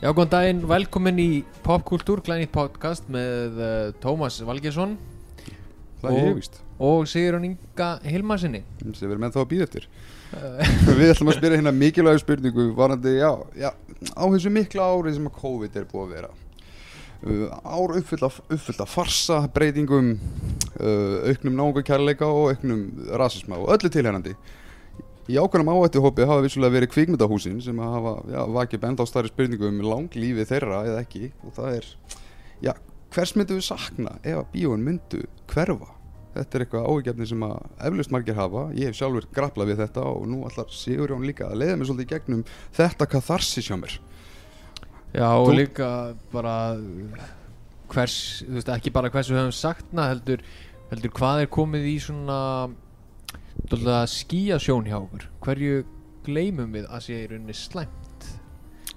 Já, góðan daginn, velkomin í Popkultúr, glænýtt podcast með uh, Tómas Valgersson Það er ég víst. og Sigurðan Inga Hilmarsinni sem við erum ennþá að býða eftir. Við ætlum að spyrja hérna mikilvægu spurningu varandi, já, já, á þessu mikla ári sem að COVID er búið að vera. Uh, Ár uppfyllt af, uppfyllt af farsa, breytingum, uh, auknum náungakærleika og auknum rasisma og öllu tilhærandi Í ákveðnum áhættuhópi hafa vissulega verið kvikmyndahúsin sem hafa já, vakið benda á starri spurningu um langlífi þeirra eða ekki og það er, já, hvers myndu við sakna ef að bíóin myndu hverfa? Þetta er eitthvað áhugjefni sem að eflaust margir hafa. Ég hef sjálfur grapplað við þetta og nú ætlar Sigurjón líka að leiða mig svolítið gegnum þetta katharsis hjá mér. Já, og Þú- líka bara hvers, þú veist, ekki bara hvers við höfum sakna heldur, heldur hvað er komið í svona dálítið skíasjón hjá okkur hverju gleymum við að sé í rauninni slæmt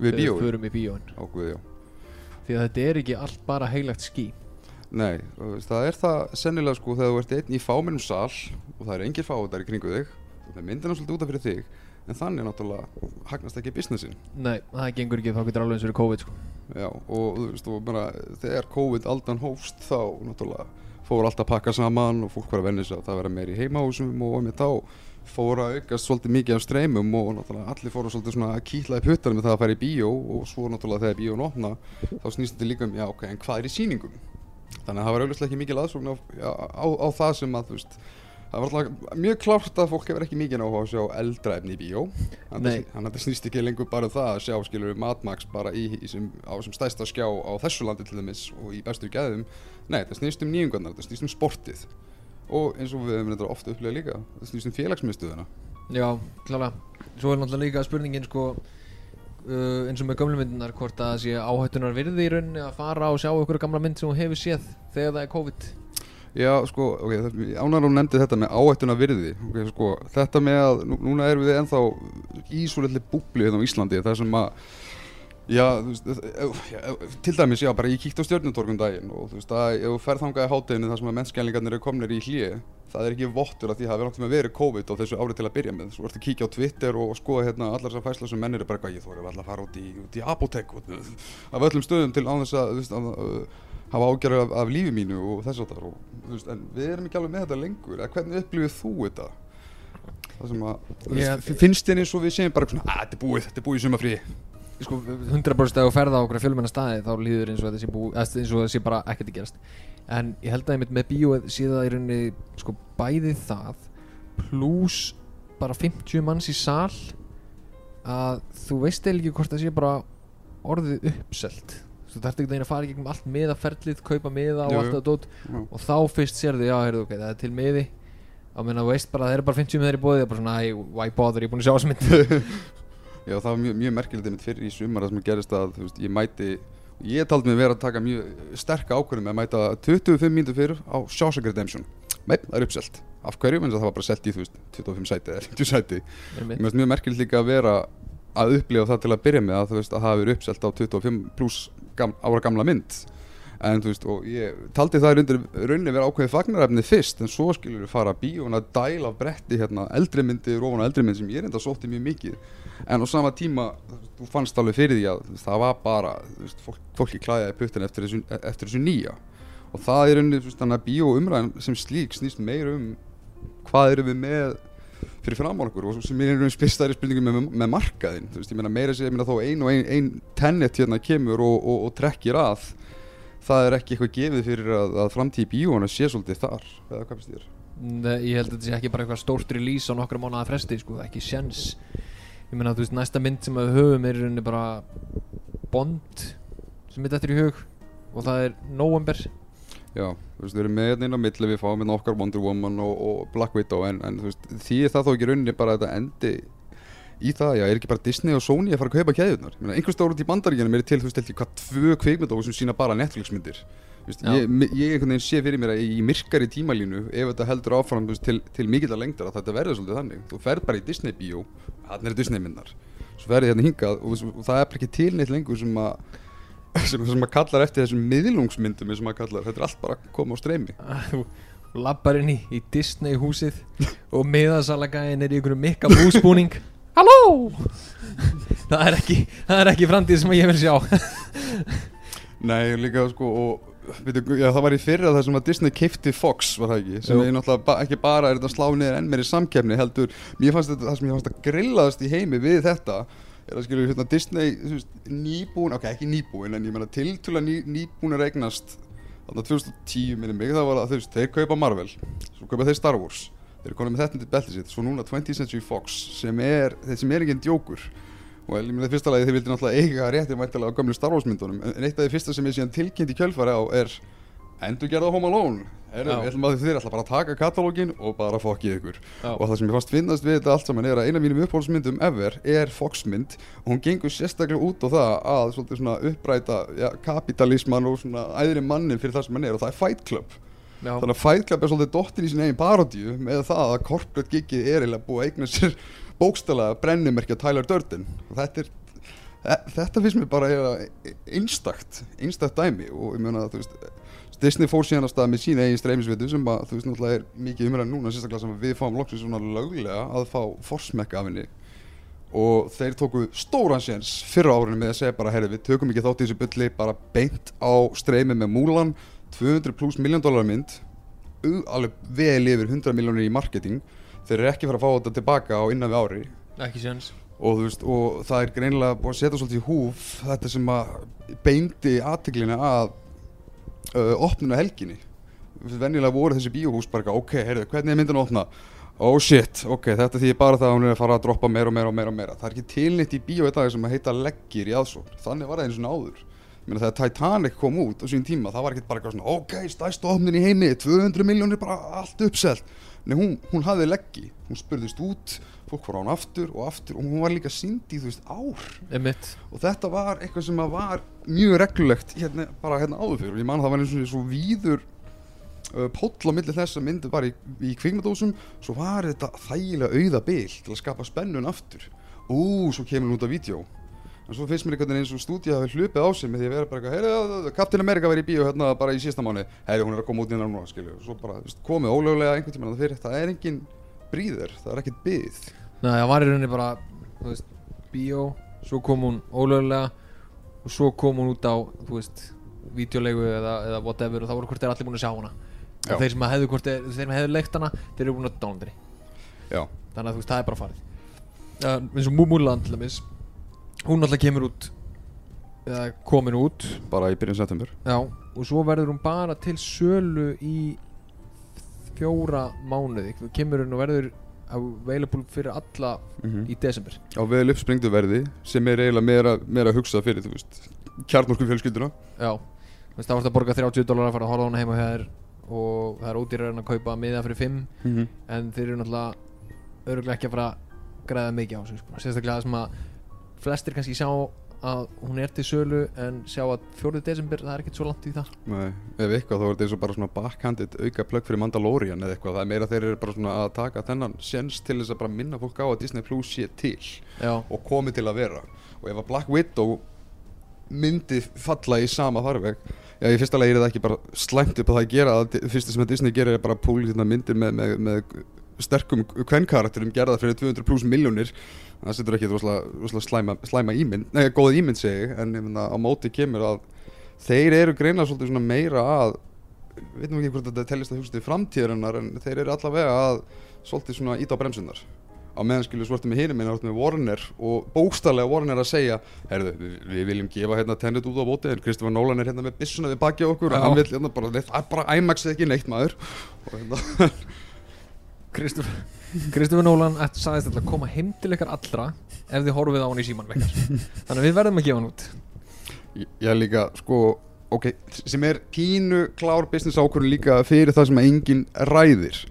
Við bíóin. bíóin Ákveð, já. því að þetta er ekki allt bara heilagt skí Nei, þú það er það sennilega sko þegar þú ert einn í fámennum sal og það eru engir fáðar í kringu þig og það myndir náttúrulega út af fyrir þig en þannig náttúrulega hagnast ekki businessin. Nei, það gengur ekki þá getur alveg eins verið COVID sko. Já, og þú veist, og bara þegar COVID aldan hófst þá náttúrulega fór allt að pakka saman og fólk var að venja sig að það vera meir í heimahúsum og með þá fór að aukast svolítið mikið af streymum og náttúrulega allir fóru svolítið svona að kýtla í puttanum með það að fara í bíó og svo náttúrulega þegar bíón opna þá snýst þetta líka um, já ok, en hvað er í sýningum? Þannig að það var auðvitað ekki mikið aðsókn á, já, á, á það sem að, þú veist, það var alltaf mjög klárt að fólk hefur ekki mikið á að sjá eldra efni í bíó. Þannig að- það snýst ekki lengur bara um það að sjá, skilur, matmax bara í, í sem, á sem stæsta skjá á þessu landi til dæmis og í bestu gæðum. Nei, það snýst um nýjungarnar, það snýst um sportið. Og eins og við hefum þetta ofta upplegað líka, það snýst um félagsmiðstöðuna. Já, klála Svo er náttúrulega líka spurningin sko uh, eins og með gömlu myndunar hvort að það sé áhættunar virði í rauninni að fara og sjá ykkur gamla mynd sem þú hefur séð þegar það er COVID Já, sko, ok, ánar hún nefndi þetta með áhættuna virði ok, sko, þetta með að, nú, núna erum við ennþá í svo litli búbli hérna á Íslandi þar sem að já, þú veist, já, ef- til dæmis, já, bara ég kíkt á stjörnutorkum daginn og þú veist, að ef þú ferð þangað í hátteginu þar sem að mennskjælingarnir eru komnir í hlýi það er ekki vottur að því hafi náttúrulega verið COVID á þessu ári til að byrja með, svo ertu að kíkja á Twitter og skoða hérna allar þessar fæsla sem menn eru bara ég þóri alltaf að fara út í, í apotek af öllum stöðum til án þess að, þú veist, að hafa ágjörðu af, af lífi mínu og þess að veist, en við erum ekki alveg með þetta lengur. Eða hvernig upplifið þú þetta? Það sem að Ég- veist, finnst þér eins og við segjum bara að þetta er búið, þetta er búið í sumafrí sko, 100% ef þú ferða á okkur fjölmenna staði þá líður eins og það sé bara ekkert að gerast. En ég held að einmitt með bíóið það í rauninni sko bæði það pluss bara 50 manns í sal að þú veist eða ekki hvort það sé bara orðið uppselt þú þarft ekki að fara í gegnum allt miðaferlið kaupa miða og allt það dót. og þá fyrst sérðu, já, heyrðu, ok, það er til miði. Á meðan þú veist bara að það eru bara 50 miðar í bóði það er bara svona, æ, why bother, ég er búin að sjá þess mynd Já, það var mjög, mjög merkilegt einmitt fyrir í sumar það sem gerist að þú veist, ég mæti ég taldi mig vera að taka mjög sterka ákvörðum að mæta 25 mínútur fyrir á Shawshank Redemption. Nei, það er uppselt. Af hverju? En það var bara selt í þú veist 25 sæti eða 50 sæti. Mér finnst mjög merkilegt líka að vera að upplifa það til að byrja með að þú veist að það verið uppselt á 25 pluss gam, ára gamla mynd. En þú veist og ég taldi það undir rauninni vera ákveðið fagnarefni fyrst en svo skilur við fara að dæla af bretti hérna eldri myndir ofan á eldri mynd sem ég enda sótti mjög mikið. En á sama tíma þú fannst alveg fyrir því að það var bara veist, fólk, fólki klæðaði puttin eftir þessu, eftir þessu nýja. Og það er rauninni veist, þannig að bíó umræðan sem slík snýst meir um hvað erum við með fyrir fram á okkur og sem er einhvern veginn stærri spurningu með, með markaðinn þú veist, ég meina meira segja, ég meina þó ein og ein, ein tennet hérna kemur og, og, og trekkir að það er ekki eitthvað gefið fyrir að, að framtíð bíóna sé svolítið þar eða hvað finnst þér? Nei, ég held að þetta sé ekki bara eitthvað stórt release á nokkra mánuða fresti, sko, ekki sjens Ég meina, þú veist, næsta mynd sem við höfum er bara Bond sem mitt eftir í hug og það er November Já, þú veist, við erum með hérna inn á milli við fáum hérna okkar Wonder Woman og, og Black Widow en, en þú veist, því er það þó ekki rauninni bara að þetta endi í það, já, er ekki bara Disney og Sony að fara að kaupa keðjurnar? Einhver stór út í bandaríkjanum er til, þú veist, ég, hvað tvö kveikmyndóð sem sína bara Netflix myndir veist, ég, ég einhvern veginn sé fyrir mér að í myrkari tímalínu ef þetta heldur áfram veist, til, til mikill að lengdar að þetta verður svolítið þannig. Þú ferð bara í Disney bíó, hann er Disney myndar svo ferði hérna hingað og, og, það er ekki til neitt lengur sem að sem, sem að kallar eftir þessum miðlungsmyndum sem að kallar, þetta er allt bara að koma á streymi Þú lappar inn í, í Disney húsið og miðasalagæðin er í einhverju mikka búsbúning Halló! það er ekki, það er ekki framtíð sem ég vil sjá Nei, líka sko og veitu, já, það var í fyrra það sem að Disney keipti Fox var það ekki, sem Jú. er náttúrulega ba ekki bara er þetta slá niður enn meiri samkeppni heldur, mér fannst þetta, það sem ég fannst að grillaðast í heimi við þetta er að skilja hérna Disney veist, nýbúin, ok ekki nýbúin en ég meina tiltúlega ný, nýbúin að regnast þarna 2010 minni mig það var að veist, þeir kaupa Marvel svo kaupa þeir Star Wars þeir eru konið með þetta til beltið sitt svo núna 20th Century Fox sem er, þeir sem er enginn djókur. Og ég meina í fyrsta lagi þeir vildi náttúrulega eiga rétti væntalega á gömlu Star Wars myndunum en eitt af því fyrsta sem ég síðan tilkynnt í kjölfari á er endur gerða Home Alone. Heru, að þeir ætla bara að taka katalógin og bara fokkið ykkur. Já. og það sem ég fannst finnast við þetta allt saman er að eina af mínum uppáhaldsmyndum ever er Fox-mynd. Og hún gengur sérstaklega út á það að svona uppræta ja, kapitalisman og svona æðri mannin fyrir það sem hann er og það er Fight Club. Já, þannig að Fight Club er svolítið dottin í sin eigin parodíu með það að corporate gigið er eiginlega búið að eigna sér bókstælega brennimerkja Tyler Durden. Og þetta er þe- þetta finnst mér bara einstakt einstakt dæmi. Og ég meina að þú veist Disney fór síðan að stað með sína eigin streymisvitu sem að þú veist náttúrulega er mikið umræðan núna sérstaklega sem við fáum loksins svona löglega að fá forsmekka af henni. Og þeir tóku stóran séns fyrra árinu með að segja bara herri við tökum ekki þátt í þessu bulli bara beint á streymi með Mulan 200 pluss miljón dólar mynd alveg vel yfir 100 miljónir í marketing. Þeir eru ekki fara að fá þetta tilbaka á innan við ári. Ekki séns. Og, veist, og það er greinilega búið að setja svolítið í húf þetta sem að beindi aðtiklina að uh, opnuna helginni. Venjulega voru þessi bíóhús bara ok, heyrðu, hvernig er myndin að opna? Oh shit, ok, þetta þýðir bara það að hún er að fara að droppa meira og meira og meira og meira. Það er ekki tilnýtt í bíó í dag sem að heita leggir í aðsókn. Þannig var það eins og áður Meina, þegar Titanic kom út á sín tíma það var ekki bara svona, ok, stæstu opnin í heimi 200 miljónir, bara allt uppselt. Nei, hún, hún hafði leggi, hún spurðist út fólk fór á hún aftur og aftur og hún var líka sínd í, þú veist, ár. Emitt og þetta var eitthvað sem að var mjög reglulegt hérna, bara hérna áður fyrir og ég man að það var eins og svo víður uh, póll á milli þess að myndi bara í, í kvikmyndósum svo var þetta þægilega auða bil til að skapa spennun aftur. Ú, svo kemur hún út af vídeo en svo finnst mér einhvern veginn eins og stúdíu hafi hlupið á sig með því að vera bara eitthvað, heyrðu, Captain America verið í bíó hérna bara í síðasta mánu, heyrðu, hún er að koma út innan núna, skilju, svo bara, komið ólöglega einhvern tímann fyrir, það er engin bríður, það er ekkert byð Nei, það var í rauninni bara, þú veist, bíó Svo kom hún ólögulega Og svo kom hún út á, þú veist Vídeolegu eða, eða whatever Og þá voru hvort þeir allir búin að sjá hana. Já. Þeir sem hefðu hvort þeir, þeir sem hefðu leikt hana Þeir eru búin að downloada henni Já, Þannig að þú veist, það er bara farið. Uh, eins og Múmúland til dæmis Hún alltaf kemur út Eða komin út. Bara í byrjun september. Já, og svo verður hún bara til sölu í fjóra mánuði. Þú kemur hún og verður available fyrir alla mm í desember. Á vel uppspringdu verði sem er eiginlega meira, meira hugsað fyrir þú veist kjarnorku fjölskylduna. Já, veist, þá varst að borga 30 dólar að fara að horfa hana heima hjá þér og það er ódýrar en að kaupa miða fyrir 5 mm -hmm. en þeir eru náttúrulega öruglega ekki að fara að græða mikið á sko. sérstaklega það sem að flestir kannski sjá að hún er til sölu en sjá að 4. desember það er ekkert svo langt í það. Nei, ef eitthvað þá er þetta eins og bara svona backhanded auka plögg fyrir Mandalorian eða eitthvað. Það er meira þeir eru bara svona að taka þennan séns til þess að bara minna fólk á að Disney Plus sé til Já, og komi til að vera. Og ef að Black Widow myndi falla í sama farveg já í fyrsta lagi er það ekki bara slæmt upp að það að gera það fyrsta sem að Disney gerir er bara púli myndir með, með, með sterkum kvennkarakterum gerða fyrir 200 pluss miljónir það setur ekki rosalega slæma, slæma ímynd, nei góð ímynd segi en meina, á móti kemur að þeir eru greinlega svolítið svona meira að við veitum ekki hvort þetta tellist að hugsa til framtíðarinnar en þeir eru allavega að svolítið svona íta á bremsunar á meðan skilur svo ertu með hinum en ertu með Warner og bókstallega Warner að segja herðu, við, við viljum gefa hérna tennit út á bóti en Kristoffer Nolan er hérna með byssuna við baki á okkur og hann vil hérna bara, það er bara IMAX ekki neitt maður. Og hérna, Kristofur Nólan sagðist alltaf að koma heim til ykkar allra ef þið horfið á hann í síman vekkar þannig að við verðum að gefa hann út. Ég, ég líka sko, ok, sem er pínu klár business ákvörðun líka fyrir það sem að enginn ræðir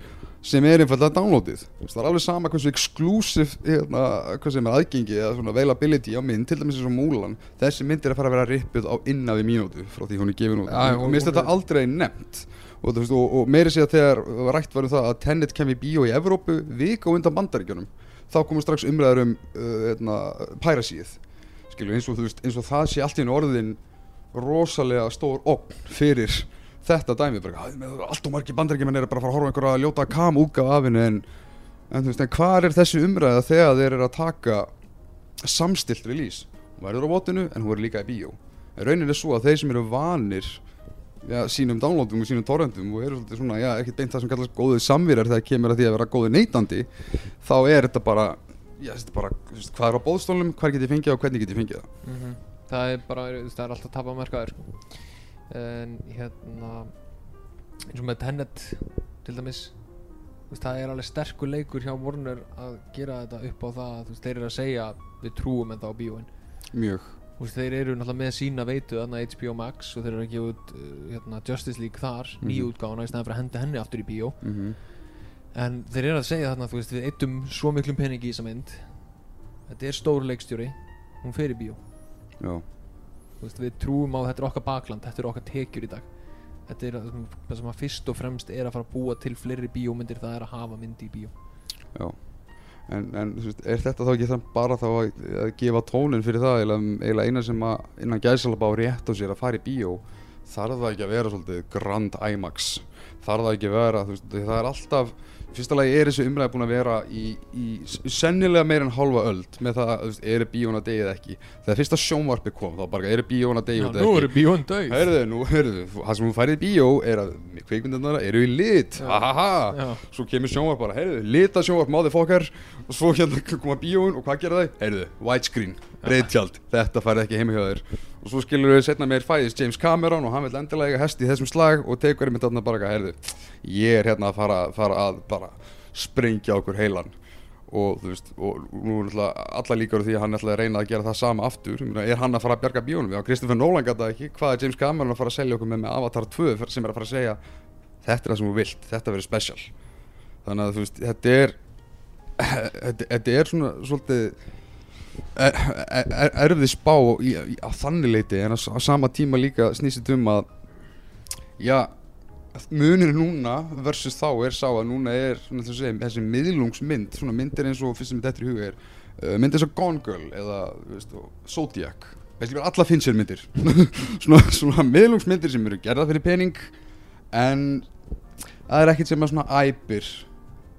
sem er einfallega downloadið. Það er alveg sama hversu exclusive hérna, hvað sem er aðgengi eða svona availability á mynd til dæmis eins og Múlan þessi mynd er að fara að vera rippuð á innan við mínútu frá því hún er gefin út. Og mér finnst þetta aldrei nefnt. Og, og, og meiri sé að þegar rætt var um það að Tenet kem í bíó í Evrópu vika og undan bandaríkjunum þá komum strax umræður um uh, hérna, pærasíð eins eins og það sé allt í orðin rosalega stór opn fyrir þetta dæmi bara, "Æ, með- allt og margir bandaríkjumenn eru bara að fara að horfa einhverja ljóta kam útgáfa af henni en, en, þú veist, en hvað er þessi umræða þegar þeir eru að taka samstilt release hún verður á votinu en hún verður líka í bíó en raunin er svo að þeir sem eru vanir já, sínum downloadum og sínum torrentum og eru svolítið svona, já, ekkert beint það sem kallast góðið samvirar þegar kemur að því að vera góðið neytandi þá er þetta bara já, þetta er bara, hvað er á bóðstólnum hvað get ég fengið og hvernig get ég fengið það Mhm. það er bara, það er alltaf að tapa markaður sko. En hérna eins og með Tenet til dæmis veist, það er alveg sterkur leikur hjá Warner að gera þetta upp á það að þeir eru að segja við trúum en þá bíóin. Mjög, veist, þeir eru náttúrulega með sína veitu þarna HBO Max og þeir eru að gefa út uh, hérna, Justice League þar, mm nýju útgáfuna í stæðan fyrir að henda henni aftur í bíó. Mm en þeir eru að segja þarna, veist, við eittum svo miklum peningi í þessa mynd. Þetta er stór leikstjóri hún fer í bíó. Já, veist, við trúum á þetta er okkar bakland þetta er okkar tekjur í dag. Þetta er það sem- að fyrst og fremst er að fara að búa til fleiri bíómyndir það er að hafa myndi í bíó. Já. En, en veist, er þetta þá ekki það bara þá að, að gefa tónin fyrir það eiginlega eina sem að innan gæsalaba á rétt á sér að fara í bíó þarf það ekki að vera svolítið Grand IMAX? Þarf það ekki að vera, veist, það er alltaf fyrsta lagi er þessu umræði búin að vera í, í sennilega meir en hálfa öld með það, veist, eru bíón að degið ekki? Þegar fyrsta sjónvarpi kom þá bara, eru bíón að degið ekki? eru bíón döið Heyrðu, nú, heyrðu, það sem hún færið í bíó er að kveikmyndarnar eru í lit, Já. ha ha ha Já. Svo kemur sjónvarp bara, heyrðu, lita sjónvarp, máði fokkar Og svo hérna koma bíóin og hvað gera þau? Heyrðu, widescreen, reyðtjald, þetta færið ekki heima hjá þér Og svo skilur við setna meir fæðist James Cameron og hann vil endilega eiga hest í þessum slag Og tekur einmitt þarna bara, eitthvað, heyrðu, ég er hérna að fara, fara að bara sprengja okkur heilan. Og þú veist, og nú er náttúrulega alla líkar því að hann ætlaði að reyna að gera það sama aftur. Er hann að fara að bjarga bíónum? Við á Kristoffer Nolan gata ekki, hvað er James Cameron að fara að selja okkur með með Avatar 2 sem er að fara að segja þetta er það sem þú vilt, þetta verður special. Þannig að þú veist, þetta er þetta, þetta er svona svolítið er, er, erfið spá á þannig leiti en á, sama tíma líka snýst um að já munir núna versus þá er sá að núna er svona, þessi, þessi miðlungsmynd svona myndir eins og fyrst sem þetta er í huga er uh, myndir eins og Gone Girl eða veist, Zodiac. Veist ekki alla Fincher myndir. Svona, svona miðlungsmyndir sem eru gerða fyrir pening en það er ekkert sem að svona æpir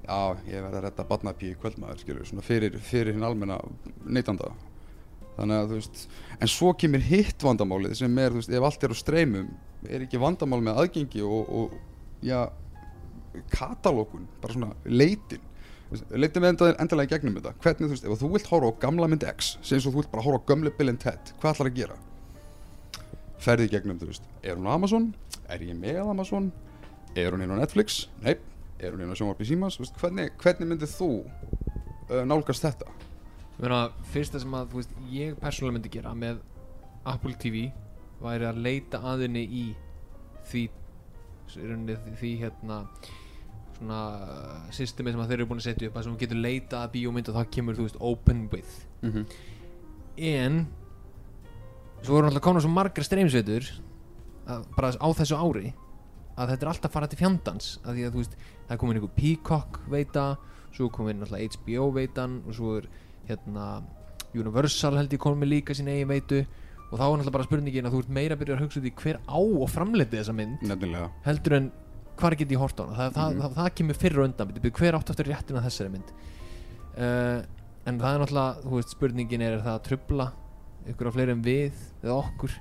já, ég verð að redda badnapí í kvöldmaður skilur, svona fyrir, fyrir hinn almenna neytanda þannig að þú veist en svo kemur hitt vandamálið sem er, þú veist, ef allt er á streymum er ekki vandamál með aðgengi og, og já, katalógun bara svona leitin leitin við enda, endalega í gegnum þetta hvernig, þú veist, ef þú vilt horfa á gamla mynd X sem þú vilt bara horfa á gömlu Bill and Ted hvað ætlar að gera? ferði í gegnum, þú veist, er hún á Amazon? er ég með Amazon? er hún inn á Netflix? Nei, er hún inn á sjónvarpi símas? Þú veist, hvernig, hvernig myndið þú uh, nálgast þetta? Meina, fyrsta sem að, veist, ég persónulega myndi gera með Apple TV væri að leita að henni í því í því, því hérna svona systemi sem þeir eru búin að setja upp að sem þú getur leita að bíómynd og það kemur, þú veist, open with Mm -hmm. en svo voru alltaf konar svo margar streymsveitur bara á þessu ári að þetta er alltaf að fara til fjandans að því að þú veist, það er komin einhver Peacock veita, svo er komin alltaf HBO veitan og svo er hérna Universal held ég komið líka sín eigin veitu. Og þá er alltaf bara spurningin að þú ert meira að byrja að hugsa út í hver á og framleiti þessa mynd Nefnilega. heldur en hvar get ég hort á hana? Það, það, Mhm. það, það kemur fyrr og undan byrju, hver átt aftur réttin að þessari mynd? Uh, en það er náttúrulega þú veist, spurningin er, er það að trubla ykkur á fleiri en við eða okkur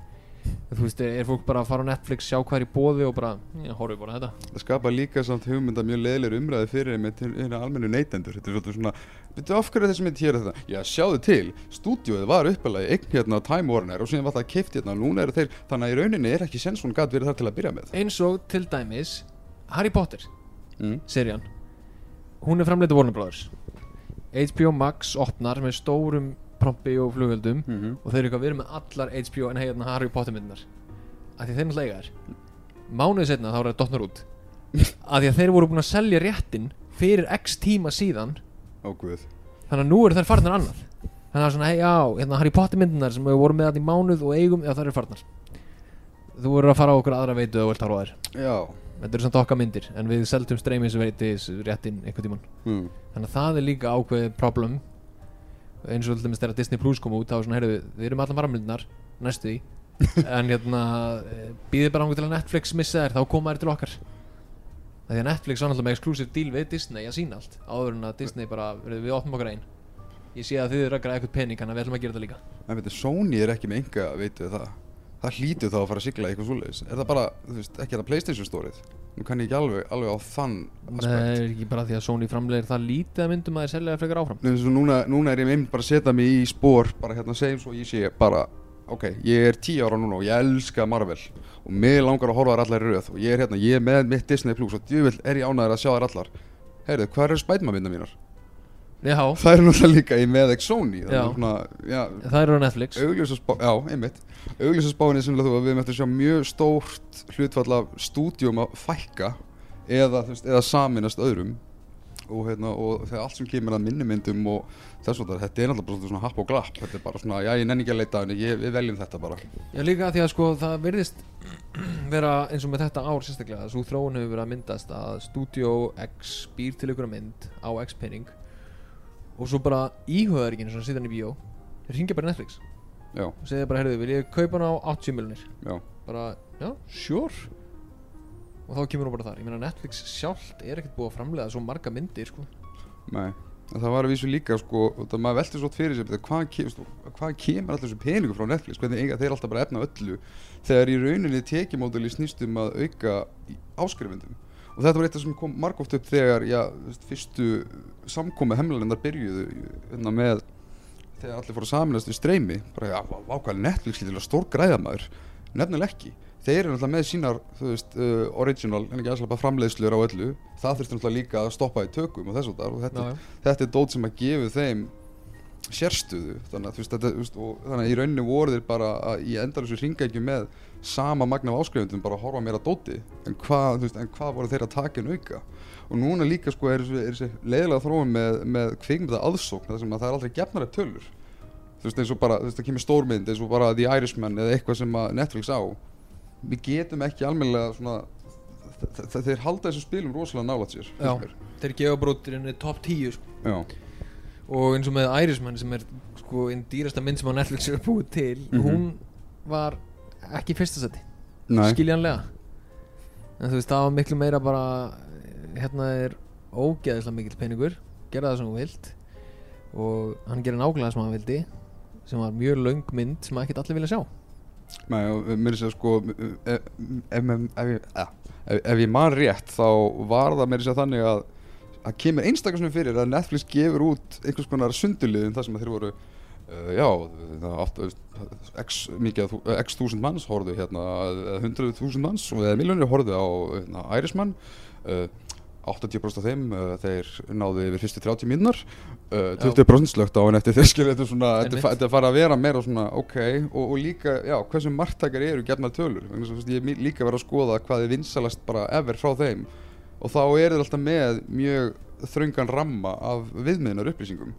þú veist, er, er fólk bara að fara á Netflix sjá hvað er í bóði og bara, já, horfum bara þetta. Það skapa líka samt hugmynda mjög leðilegur umræði fyrir með til hérna almennu neytendur. Þetta er svolítið svona, veitu af hverju er þessi mynd hér og þetta? Já, sjáðu til, stúdíóið var uppalagi eign hérna á Time Warner og síðan var það keift hérna og núna eru þeir, þannig að í rauninni er ekki sens hún gat verið þar til að byrja með. Eins og til dæmis Harry Potter mm. serían. Hún er framleitið Warner Brothers. HBO Max opnar með stórum prompi og flugöldum Mm -hmm. og þeir eru eitthvað verið með allar HBO en hérna Harry Potter myndinar af því þeir náttúrulega eiga þær. Mánuðið setna þá er það dotnar út. Af því að þeir voru búin að selja réttin fyrir x tíma síðan. Guð. Þannig að nú eru þær farnar annað. Þannig að það er svona, hei já, hérna Harry Potter myndinar sem við vorum með í mánuð og eigum, já það eru farnar. Þú voru að fara á okkur aðra veitu og þær. Já. Þetta eru samt okkar myndir en við seldum streymis veitis réttin einhvern tíman mm. þannig að það er líka ákveðið problem eins og dæmis þegar Disney Plus kom út þá var svona, heyrðu, við erum allan varamlindunar næstu því. En hérna býðið bara ángur til að Netflix missa þær þá koma þær til okkar. Það því að Netflix var náttúrulega með exclusive deal við Disney að sína allt áður en að Disney bara, heyrðu, við opnum okkar einn ég sé að þið eru að græða eitthvað pening þannig að við ætlum að gera þetta líka. En veitir, Sony er ekki með enga, veitu það Það hlýtur þá að fara að sigla í eitthvað svoleiðis. Er það bara, þú veist, ekki þetta Playstation stórið Nú kann ég ekki alveg, alveg á þann Nei, aspekt er ekki bara því að Sony framlegir það lítið að myndum að þeir selja það frekar áfram? Nei, núna, núna er ég einmitt bara að setja mig í spór Bara hérna segjum svo ég sé bara Ok, ég er 10 ára núna og ég elska Marvel Og mig langar að horfa þær allar í röð Og ég er hérna, ég er með mitt Disney Plus Og djúvill er ég ánæður að sjá þær allar. Heyrðu, hvað eru Spiderman mynda mínar? Það er náttúrulega líka í með ekki Sony. Það er eru á Netflix. Já, einmitt. Augljósa spáin er semlega þú að við möttum sjá mjög stórt hlutfall af stúdíum að fækka eða, eða saminast öðrum. Og, hérna, og þegar allt sem kemur að minnumyndum og þess að þetta er náttúrulega bara svona happ og glapp. Þetta er bara svona, já ég nenni ekki að leita en ég, við veljum þetta bara. Já, líka því að sko það virðist vera eins og með þetta ár sérstaklega svo þróun hefur verið að myndast að Studio X býr til ykkur mynd á X penning og svo bara íhugaður ekki eins og sittan í bíó þeir ringja bara Netflix. Já, og segja bara, heyrðu, vil ég kaupa hann á 80 miljonir já, bara, já, sure. Og þá kemur hún bara þar. Ég meina Netflix sjálft er ekkert búið að framlega svo marga myndir sko. Nei. En það var að vísu líka sko, maður velti svo fyrir sig betur, hvaðan kem, stu, hvað kemur alltaf þessu peningu frá Netflix, hvernig eiga þeir alltaf bara efna öllu? Þegar í rauninni tekimóduli snýst um að auka áskrifendum og þetta var eitt af sem kom margóft upp þegar já, fyrstu samkomi hemlalindar byrjuðu hérna, með þegar allir fóru að saminast í streymi. Bara já, vákvæði Netflix lítilega stór græðamaður nefnilega ekki. Þeir eru náttúrulega með sínar veist, uh, original, en ekki aðslega bara framleiðslur á öllu. Það þurfti náttúrulega líka að stoppa í tökum og þess og þar og þetta, þetta er dót sem að gefa þeim sérstöðu þannig að, þú veist, þetta, veist, og, þannig að í rauninni voru þeir bara að, í endalusu ringa með sama magna af áskrifundum bara að horfa meira dóti en hvað, hvað voru þeir að taka en auka og núna líka sko er þessi, leiðilega þróun með, með kvikmynda aðsókn þar sem að það er aldrei gefnar af tölur þú veist eins og bara, þú veist það kemur stórmynd eins og bara The Irishman eða eitthvað sem að Netflix á við getum ekki almennilega svona þeir halda þessum spilum rosalega nálægt sér Já. mér. þeir gefa brotirinn top 10 sko. Og eins og með Irishman sem er sko einn dýrasta mynd sem á Netflix er búið til Mhm. hún var ekki í fyrsta seti nei, skiljanlega. En þú veist það var miklu meira bara hérna er ógeðislega mikill peningur gera það sem þú vilt. Og hann gerir nákvæmlega sem hann vildi sem var mjög löng mynd sem ekki allir vilja sjá. Nei og mér er sér sko ef, ef, ef, ef, ég- eh, ef, ef ég man rétt þá var það mér er sér þannig að að kemur einstakar fyrir að Netflix gefur út einhvers konar sundurliðin þar sem þeir voru uh, já, það átt x, mikið, þú- x þúsund manns horfðu hérna, eða hundruð þúsund manns og eða miljónir horfðu á hérna, Irishman uh, 80% af þeim uh, þeir náðu yfir fyrstu 30 mínúnar uh, 20% slögt á en eftir þeir skilja þetta svona, þetta fara að vera meira svona ok og, og líka, já, hversu margtækar eru gefnar tölur, ég er líka verið að skoða hvað er vinsalast bara ever frá þeim og þá eru þeir alltaf með mjög þröngan ramma af viðmiðnar upplýsingum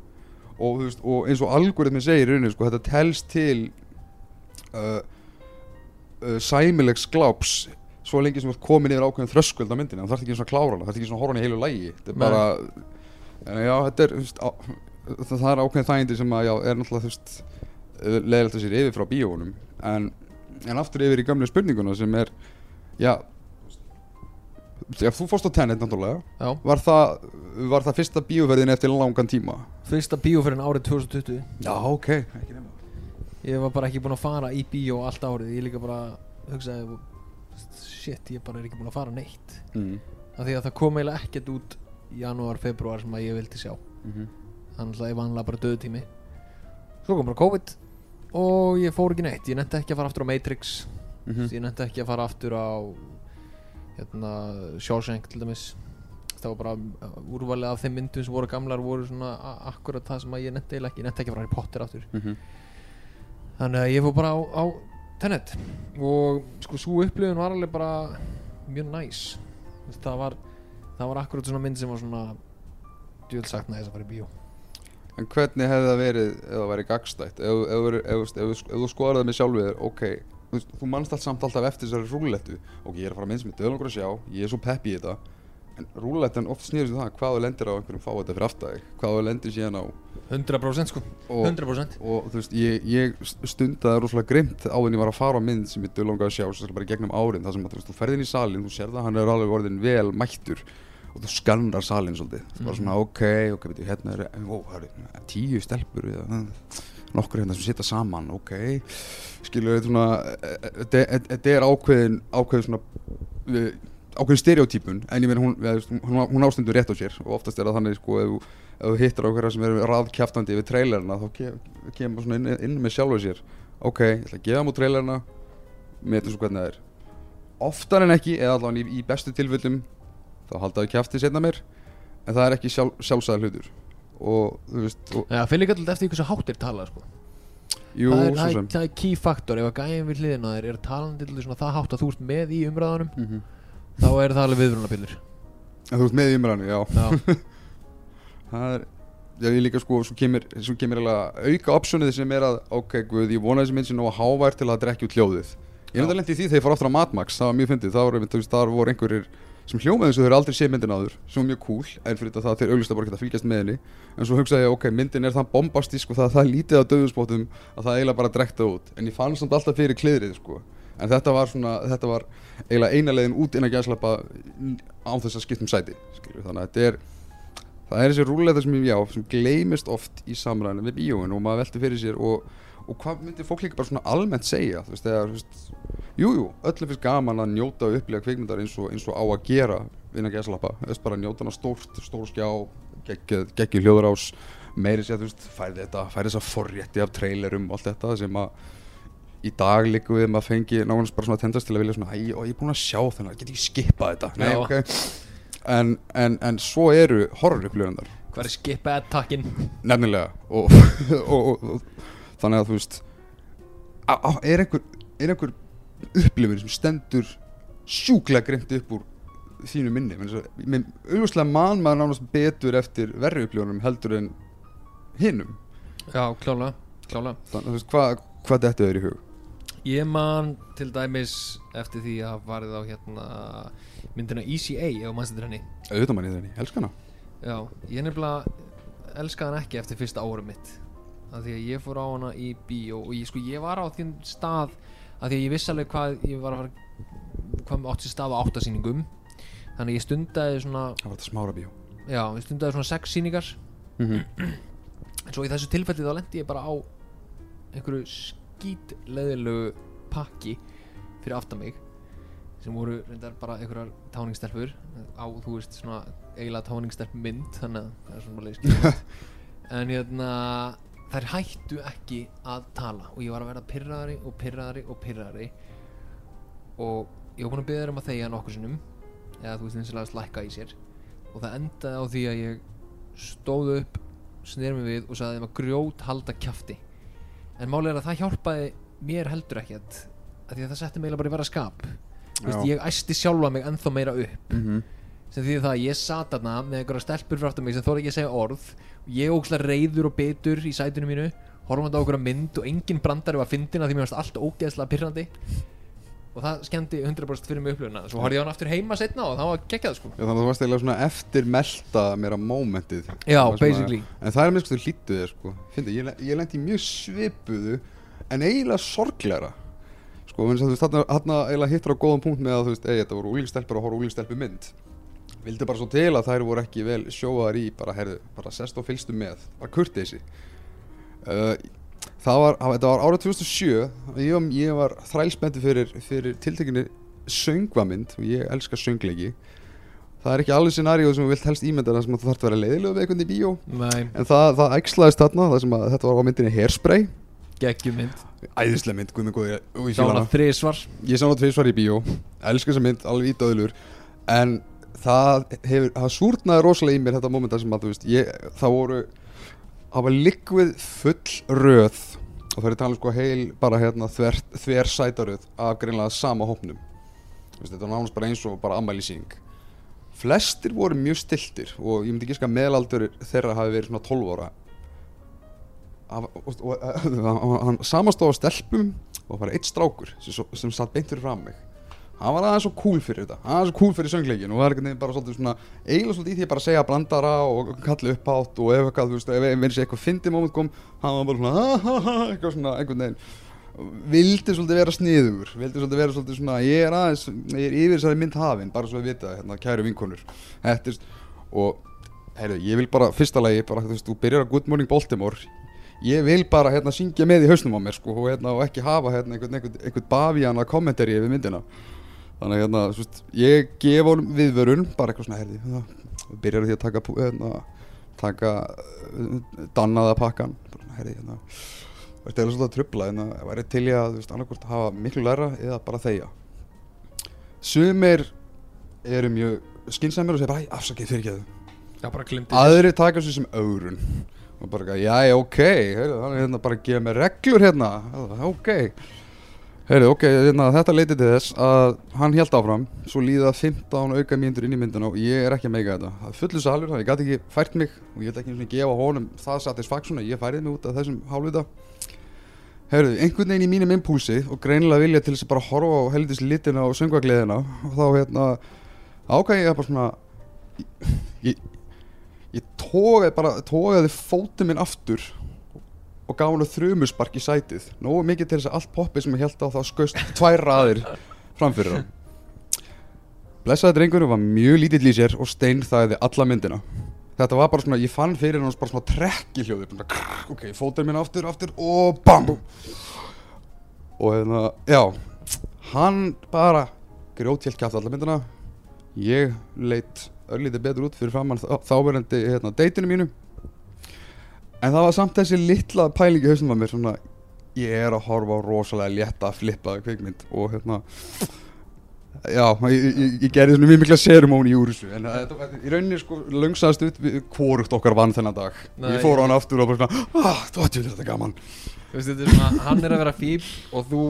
og, veist, og eins og algoritmi segir í rauninni, sko, þetta telst til uh, uh, sæmilegs gláps svo lengi sem þú ert komin yfir ákveðin þröskuld á myndinni, það þarf ekki svona að klára hana, það þarf ekki svona að horfa hana í heilu lægi þetta er bara, en já, þetta er veist, á, það, það er ákveðin þægindi sem að, já, er náttúrulega, þú veist leðilegt að sér yfir frá bíóunum. En, en aftur yfir í gamlu spurninguna sem er, já ef þú fórst á Tenet náttúrulega. Já. var það, var það fyrsta bíóverðin eftir langan tíma? fyrsta bíóferðin árið 2020 Já, ok ekki nema. Ég var bara ekki búinn að fara í bíó allt árið. Ég líka bara hugsaði shit, ég bara er ekki búinn að fara neitt. Mm. af því að það kom eiginlega ekkert út í janúar, februar sem að ég vildi sjá. Mm þannig að ég vanlega bara döðu tími svo kom bara COVID og ég fór ekki neitt. Ég nefndi ekki að fara aftur á Matrix. -hmm. ég nefndi ekki að fara aftur á hérna, Shawshank til dæmis. Það var bara uh, úrvalið af þeim myndum sem voru gamlar voru svona akkurat það sem ég eiginlega ekki ég nefndi ekki fara Harry Potter aftur. Mhm. þannig að ég fór bara á, á Tenet. Og sko svo upplifun var alveg bara mjög næs. Það var það var akkurat svona mynd sem var svona sagt næs að fara í bíó. En hvernig hefði það verið ef það væri gagstætt ef, þú skoðar það með sjálfið ok, veist, þú mannst allt samt alltaf eftir þessari rúllettu. Ok, ég er að fara að minnst með döðlangur að sjá. Ég er svo pepp í þetta. En rúllettan oft snýður sig það hvað þú lendir á einhverjum fá þetta fyrir aftæði hvað þú lendir síðan á. 100% sko, og, 100% og þú veist, ég, ég stundaði rosalega grimt á en ég var að fara á mynd sem ég döðlangar að sjá svo bara gegnum árin þar sem að, þú, veist, þú ferðin í salin, þú sér það hann er alveg orðin vel mættur og þú skannar salin svolítið. Mm. bara svona ok, ok, veitu, hérna er ó, það eru tíu stelpur við, nokkur hérna sem sitja saman ok, skilur við svona þetta er ákveðin ákveðin svona ákveðin stereotypun en ég meina hún, hún, hún ástundur rétt á sér og oftast er það þannig sko ef, þú- hittar okkur sem eru raðkjaftandi við trailerina þá ke- kemur svona inn, inn með sjálfu sér. Ok, ég ætla að gefa múr trailerina með þessu hvernig það er. Oftar en ekki, eða allavega í, í bestu tilfellum þá haldaðu kjafti setna mér en það er ekki sjálf, sjálfsæða hlutur og þú veist og, fyrir líka alltaf eftir hversu hátt er talað sko. jú, það, er, svo það, er, sem. það er key factor. Ef að gæðin við hliðina á þér er talandi til svona það hátt að þú ert með í umræðanum mm þá er það alveg viðbrunapillur en þú ert með í umræðinu, já. Já, það er Já, ég líka sko, svo kemur, svo kemur eiginlega auka optionið sem er að, ok, guð, ég vona þessi mynd sem að hávær til að drekja út hljóðið. Ég er Já. enda lent í því þegar ég fór aftur á Mad Max, það var mjög fyndið, það voru, þú veist, þar voru einhverjir sem hljómaði eins og þau eru aldrei séð myndin áður, sem var mjög cool, en fyrir þetta það þeir auglista bara geta fylgjast með henni, en svo hugsaði ég, ok, myndin er það bombastísk og það er það lítið á döðuspótum að það eiginlega bara drekta út, en ég fann samt alltaf fyrir kliðrið, sko, en þetta var svona, þetta var eiginlega eina leiðin út inn að gæslappa án þess að skipta um sæti, skilur, þannig að þetta er það er þessi rúleita sem, já, sem gleymist oft í samræðinu við bíóin og maður velti fyrir sér og, og hvað myndir fólk líka bara svona almennt segja þú veist, þegar, þú veist, jú, jú, öllum finnst gaman að njóta og upplifa kvikmyndar eins og, eins og á að gera innan gæslappa, þú veist, bara njóta hana stórt, stór skjá, geggi hljóðurás meiri sér, þú veist, færi þetta færi þessa forrétti af trailerum og allt þetta sem að í dag líka við maður fengi nákvæmst bara svona tendast til að vilja svona, æ, ó, ég er búin að sjá þennan, get ekki skipað þetta? Nei, ok. En, en, en svo eru horror upplifundar hver er skip ad takkin nefnilega. Og, og, og, og þannig að þú veist á, á, er einhver, er einhver upplifun sem stendur sjúklega grimt upp úr þínu minni? Menn auðvitað mann maður nánast betur eftir verri upplifunum heldur en hinnum Já, klála, klála þannig að þú veist hvað hva þetta er í hug? Ég man til dæmis eftir því að hafa farið á hérna myndina ECA ef mannst þetta henni. Auðvitað manni þenni, elskana Já, ég nefnilega elskaði hann ekki eftir fyrsta árum mitt af því að ég fór á hana í bíó og ég, sko, ég var á því stað af því að ég vissi alveg hvað ég var að fara hvað átti sér stað á áttasýningum. Þannig að ég stundaði svona það var þetta smára bíó. Já, ég stundaði svona sex sýningar. Mm -hmm. en svo í þessu tilfelli þá lendi ég bara á einhverju skítleðilegu pakki fyrir aftan mig sem voru reyndar bara einhverjar táningsstelpur á, þú veist, svona eiginlega táningsstelp mynd þannig að það er svona bara leiðskil en hérna þær hættu ekki að tala. Og ég var að verða pyrraðari og pyrraðari og pyrraðari og ég var búin að byggja þér um að þegja nokkur sinnum. Eða þú veist eins og að slækka í sér. Og það endaði á því að ég stóð upp snýr mig við og sagði þeim að grjót halda kjafti. En málið er að það hjálpaði mér heldur ekkert. Af því að það setti mig bara í vera skap. Þú veist, ég æsti sjálfa mig ennþá meira upp. Mm -hmm. Sem því það að ég sat þarna með einhverja stelpur frá aftur mig sem þóra ekki að segja orð. Og ég ókslega reyður og betur í sætinu mínu horfandi á okkur mynd og engin brandari var að því mér varst allt ógeðslega pyrrandi og það skemmti 100% fyrir mig upplifuna svo horfði ég á hann aftur heima setna og það var geggjað sko. Já, þannig að þú varst eiginlega svona eftir melta mér á mómentið. Já, Það var svona- basically. En það er mjög sko hlýttu þér sko. Fyndi, ég, ég lendi mjög svipuðu En eiginlega sorglegra. Sko, eins og þú veist, þarna, eiginlega hittur á góðan punkt með að þú veist, ei, þetta voru úlingstelpur að horfa úlingstelpu mynd Vildi bara svo til að þær voru ekki vel sjóðar í bara, herðu, bara sest og fylgstu með Bara kurteisi. Uh, Það var, þetta var árið 2007 og ég, var- ég var þrælspenntið fyrir, fyrir tiltekinni söngvamynd og ég elska söngleiki. Það er ekki alveg scenaríu sem þú vilt helst ímynda það sem að þú þarf að vera leiðilegu við einhvern í bíó. Nei, En það, það æxlaðist þarna, það þetta var á myndinni Hairspray. Geggjum mynd Æðislega mynd, guð mig góði, ég Sá hana tvisvar í bíó, elska þessa mynd, alveg í döðlur. En það hefur, það súrnaði rosalega í mér þetta moment þar sem að þú veist ég, Það voru, það var likvið full röð Og það er talað sko heil, bara hérna þver, þver sætaröð Af greinlega sama hópnum veist, Þetta var nánast bara eins og bara ammælisýning Flestir voru mjög stiltir Og ég myndi ekki sko að meðalaldur þeirra hafi verið svona 12 ára Hann- og, og, og, hann samastóð á stelpum og bara eitt strákur sem, sem satt beint fyrir fram mig hann var aðeins svo cool fyrir þetta. Var svo cool fyrir söngleikin og var einhvern veginn bara svolítið svona eiginlega svolítið í því að bara segja blandara og kalla upp átt og ef eitthvað, þú veist, ef eins og eitthvað fyndi moment kom hann var bara svona ha ha ha eitthvað svona einhvern veginn. Vildi svolítið vera sniður vildi svolítið vera svolítið svona ég er aðeins, ég er yfir þessari mynd hafin bara svo að vita, hérna, kæru vinkonur. Er, og heyrðu, ég vil bara, fyrsta lagi, bara, þú veist, þú byrjar að Good Morning Baltimore. Ég vil bara, hérna, syngja með í hausnum á mér, sko, og hérna, og ekki hafa, hérna, einhvern, einhvern, einhvern bavíana kommentari yfir myndina þannig, að, hérna, þú veist, ég gef honum viðvörun, bara eitthvað svona, heyrðu, hérna, byrjar því að taka, hérna, taka uh, dannaða pakkan, bara, heyrðu, hérna Það er svolítið að trubla en það væri til ég að veist, hafa miklu læra eða bara þegja. Sumir eru mjög skynsæmir og segja bara, afsakið fyrir ekki glimti Aðrir taka þessu sem ögrun og bara, já, ok, hann er hérna bara að gefa mér reglur hérna. Ok Heyrðu, ok, hérna, þetta leiti til þess að hann held áfram svo líða 15 auka mínútur inn í myndina og ég er ekki að meika þetta. Það fullu salur, þannig ég gæti ekki fært mig og ég ætla ekki að gefa honum það satisfaction að ég færið mig út af þessum hálfvita Heyrðu, einhvern veginn í mínum impúlsi og greinilega vilja til þess að bara horfa á helvitis litina og söngvagleðina og þá hérna ákvæði ég bara svona ég, ég tógaði bara tógaði fótið minn aftur og gaf hann þrumuspark í sætið. Nógu mikið til þess að allt poppið sem ég held á þá skaust tvær raðir framfyrir hann Blessaði drengur var mjög lítill í sér og steinþæði alla myndina. Þetta var bara svona, ég fann fyrir hans bara svona trekki hljóði bara, krrr, Ok, fótið minn aftur, aftur og bam! Og hérna, já Hann bara grjótjelt kæft alla myndina. Ég leitt örlítið betur út fyrir framann þá- þáverandi hérna, deitinu mínu En það var samt þessi litla pæling í hausnum að mér svona Ég er að horfa á rosalega létta flippaða kveikmynd og hérna Já, ég, ég, ég gerði svona mjög mikla serumóni úr þessu En þetta í rauninni sko löngsaðast ut Hvorugt okkar vann þennan dag. Nei, Ég fór á hann aftur og bara svona ah, Það var þetta gaman. Þú veist, þetta er svona, hann er að vera fíl og þú